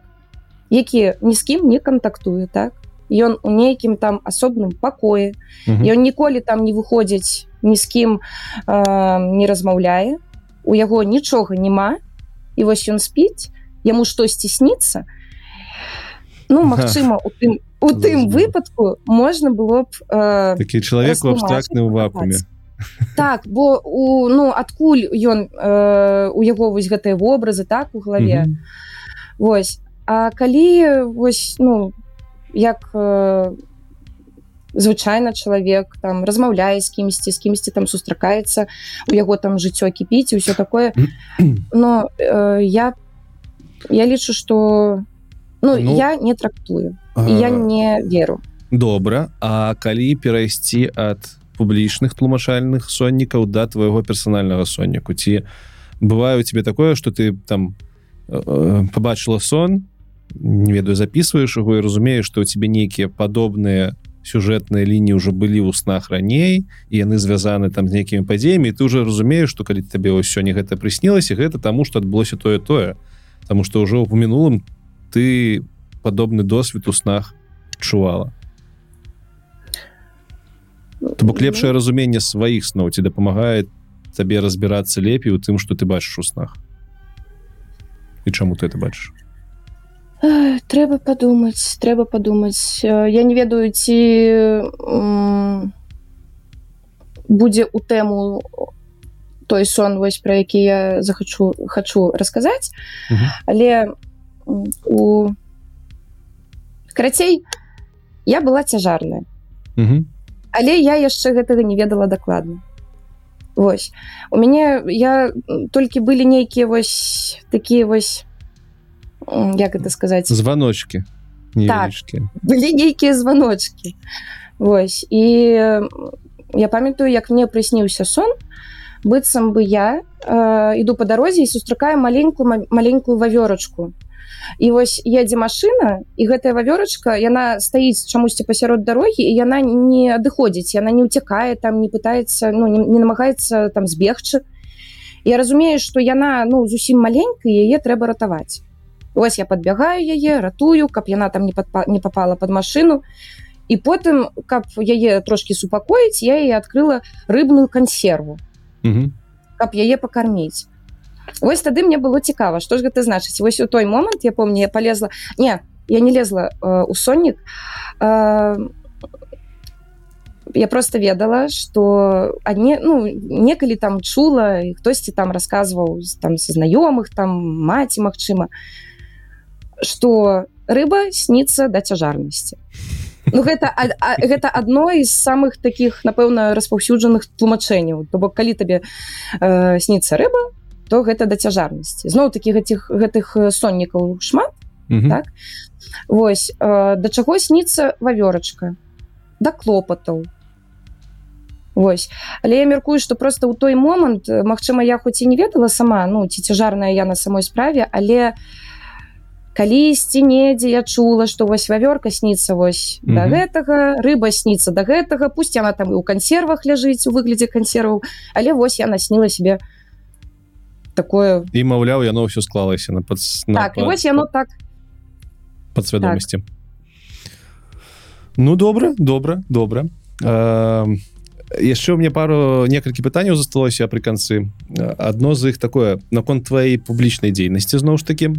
які ні з кім не кантактуе так? Ён у нейкім там асобным пакоі. Ён ніколі там не выходзіць ні з кім э, не размаўляе. У яго нічога няма. І вось ён спіць яму штосьці сніцца ну магчыма у тым у тым выпадку можна было б э, такі чалавек абстрактны ў вакууме. Так бо у ну адкуль ён э, у яго вось гэтыя вобразы так у галаве? Вось. А калі вось ну як э, звычайна чалавек там размаўляе з кімсьці з кімсьці там сустракаецца у яго там жыццё кіпіць і ўсё такое *clears throat* но э, я я лічу что ну, ну я не трактую. А... я не веру добра А калі перайсці ад публічных тлумачальных соннікаў да твайго персанальнага сонніку? Ці бывае у тебе такое что ты там э, э побачыла сон не ведаю записываешь его і разумееш что у тебе нейкія падобныя сюжэтныя лініі уже былі ў снах раней і яны звязаны там з нейкімі падзеямі ты уже разумееш что калі табе ўсё не гэта прыснілася гэта таму что адбылося тое тое Таму что ўжо у мінулым ты падобны досвед у снах чувала? То бок лепшае разуменне сваіх сноў ці дапамагае табе разбірацца лепей у тым что ты бачыш у снах. І чаму ты это бачыш трэба падумаць трэба падумаць я не ведаю ці будзе у тэму той сон вось про які я захачу хочу расказаць але у карацей я была цяжарная. Але я яшчэ гэтага не ведала дакладна. Вось. У мяне я толькі былі нейкія вось такія вось як это сказаць? Званочки так, былі нейкія званочки Вось. І я памятаю як мне прысніўся сон быццам бы я э, іду по дарозе і сустракаю маленькую маленькую вавёрочку і вось едзе машина і гэтая вавёрачка яна стаіць чамусьці пасярод дарогі і яна не адыходзіць яна не ўцякае там не пытаецца ну не, не намагаецца там збегчы. Я разумею что яна ну зусім маленькая яе трэба ратаваць. Ось я подбягаю яе ратую каб яна там не подпа не попала под машину і потым каб яе трошки супакоіць я і адкрыла рыбную кансерву. Мгм. каб яе пакарміць Вось тады мне было цікава. Што ж гэта значыць? Вось у той момант я помню я полезла. Не я не лезла э, у соннік. Э, я просто ведала что одни ну некалі там чула і хтосьці там рассказываў з- там са знаёмых там маці Мачыма что рыба снится да цяжарнасці. Ну гэта а- а- гэта адно з самых таких напэўна распаўсюджаных тлумачэнняў. То бок калі табе э, снится рыба то гэта да цяжарнасці зноў такі гэтых гэтых э, соннікаў шмат Мгм. Так. Вось э, да чаго сніцца вавёрачка да клопатаў Вось але я мяркую што просто ў той момант э, Магчыма я хоць і не ведала сама ну ці цяжарная я на самой справе але калісьці недзе я чула што вось вавёрка сніцца вось mm -hmm. да гэтага рыба сніцца да гэтага пусть яна там і ў кансервах ляжыць у выглядзе кансерваў але вось я насніла себе такое. І маўляў яно ўсё склалася на пад так і вось яно так. подсвядомасці Ну добра добра добра яшчэ у мне пару некалькі пытанняў засталося пры канцы адно з іх такое наконт твоей публічнай дзейнасці зноў ж таки.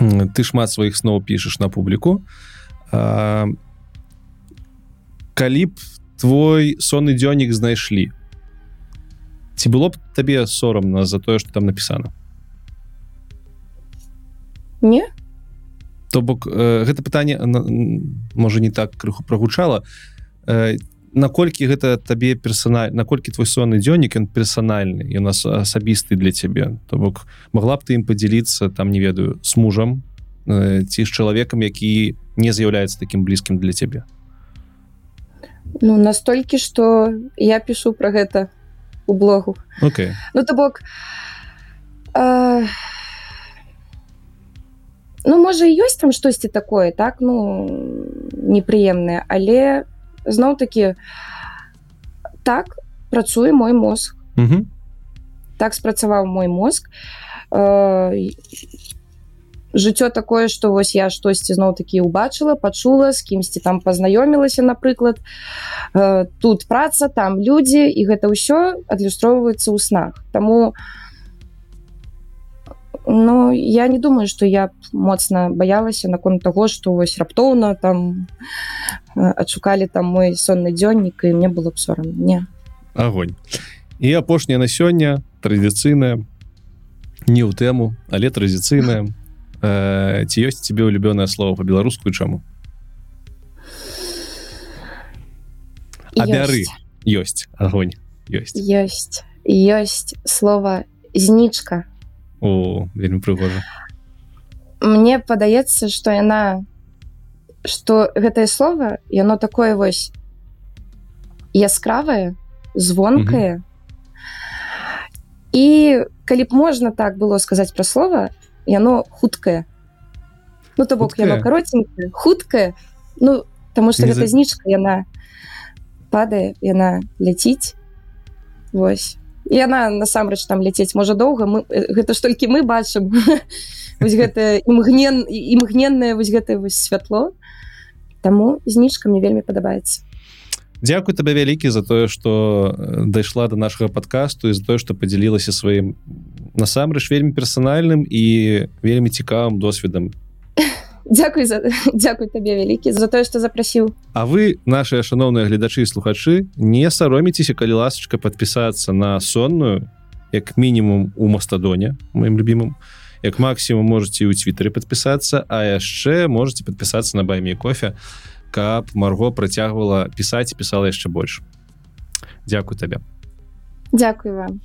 Ты шмат сваіх сноў пішаш на публіку. А, калі б твой сонны дзённік знайшлі ці было б табе сорамна за тое что там напісана? Не. То бок э, гэта пытанне можа не так крыху прогучала э, наколькі гэта табе персональ наколькі твой сонны дзённік ён персанальны і у нас асабісты для цябе? То бок могла б ты ім подзяліцца там не ведаю с мужам э, ці з чалавекам які не з'яўляецца таким блізкім для цябе? Ну настолькі што я пішу пра гэта у блогу. Окей. Ну то бок э, Ну можа ёсць там штосьці такое так ну непрыемнае але зноў такі так працуе мой мозг. Мгм. так спрацаваў мой мозг. Э, жыццё такое што вось я штосьці зноў такі убачыла пачула з кімсьці там пазнаёмілася напрыклад. Э, тут праца там людзі і гэта ўсё адлюстроўваецца ў снах. Таму Ну я не думаю што я моцна баялася наконт таго што вось раптоўна там э, адшукалі там мой сонны дзённік і мне было б сорам не. Огонь і апошняя на сёння традыцыйная не ў тэму але традыцыйная *laughs* э, ці ёсць тебе улюбёнае слово по-беларуску і чаму абяры Ёсць. ёсць огонь. Ёсць ёсць ёсць слова знічка о вельмі прыгожа мне падаецца что яна что гэтае слово яно такое вось яскравае звонкае і калі б можна так было сказаць пра слова яно хуткае ну то бок яно Хуткае? каротенькое хуткае ну тому что Не гэта знічка яна падае яна ляціць Вось. І яна насамрэч там ляцець можа доўга мы э, гэта ж толькі мы бачым. *laughs* Вось гэта імгнен імгненнае вось гэтае вось святло. Таму знічка мне вельмі падабаецца Дякую табе вялікі за тое что дайшла до нашага подкасту і за тое что подзялілася сваім насамрэч вельмі персанальным і вельмі цікавым досведам *laughs* Дякуй за *laughs* дзякуй табе вялікі за тое што запрасіў А вы наши шаноўныя гледачы і слухачы не сароміцеся калі ласачка подпісацца на сонную як мінімум у мастадоне моим любимым. Як максимум можете у твиттере подпісацца а яшчэ можете подпісацца на байме кофе каб марго працягвала пісаць пісала яшчэ больш. Дякую табе. Дякую вам.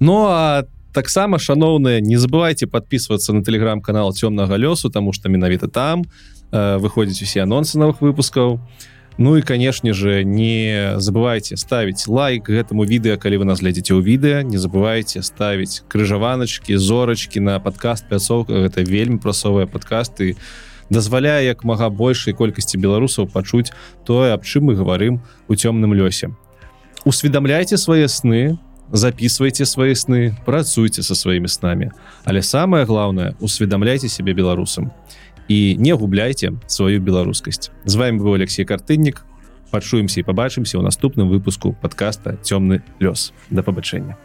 Ну а таксама шаноўныя не забывайте подписываться на телеграм-канал цёмнага лёсу тому что менавіта там э, выходзіць усе анонсы новых выпускаў. Ну і канешне же не забывайте ставить лайк гэтаму відэа калі вы нас глядзіце ў відэа. Не забывайте ставить крыжаваначки зорачки на подкаст пляцоўка гэта вельмі прасовыя подкасты дазваляе як мага большай колькасці беларусаў пачуць тое аб чым мы гаварым у цёмным лёсе. Усведамляйте свае сны записывайте свои сны працуйте со сваімі снамі. Але самое главное усведамляйте себе беларусам. І не губляйте сваю беларускасць. З вами быў Алексей картыннік. Пачуемся і побачымся ў наступным выпуску подкаста цёмны лёс да пабачэння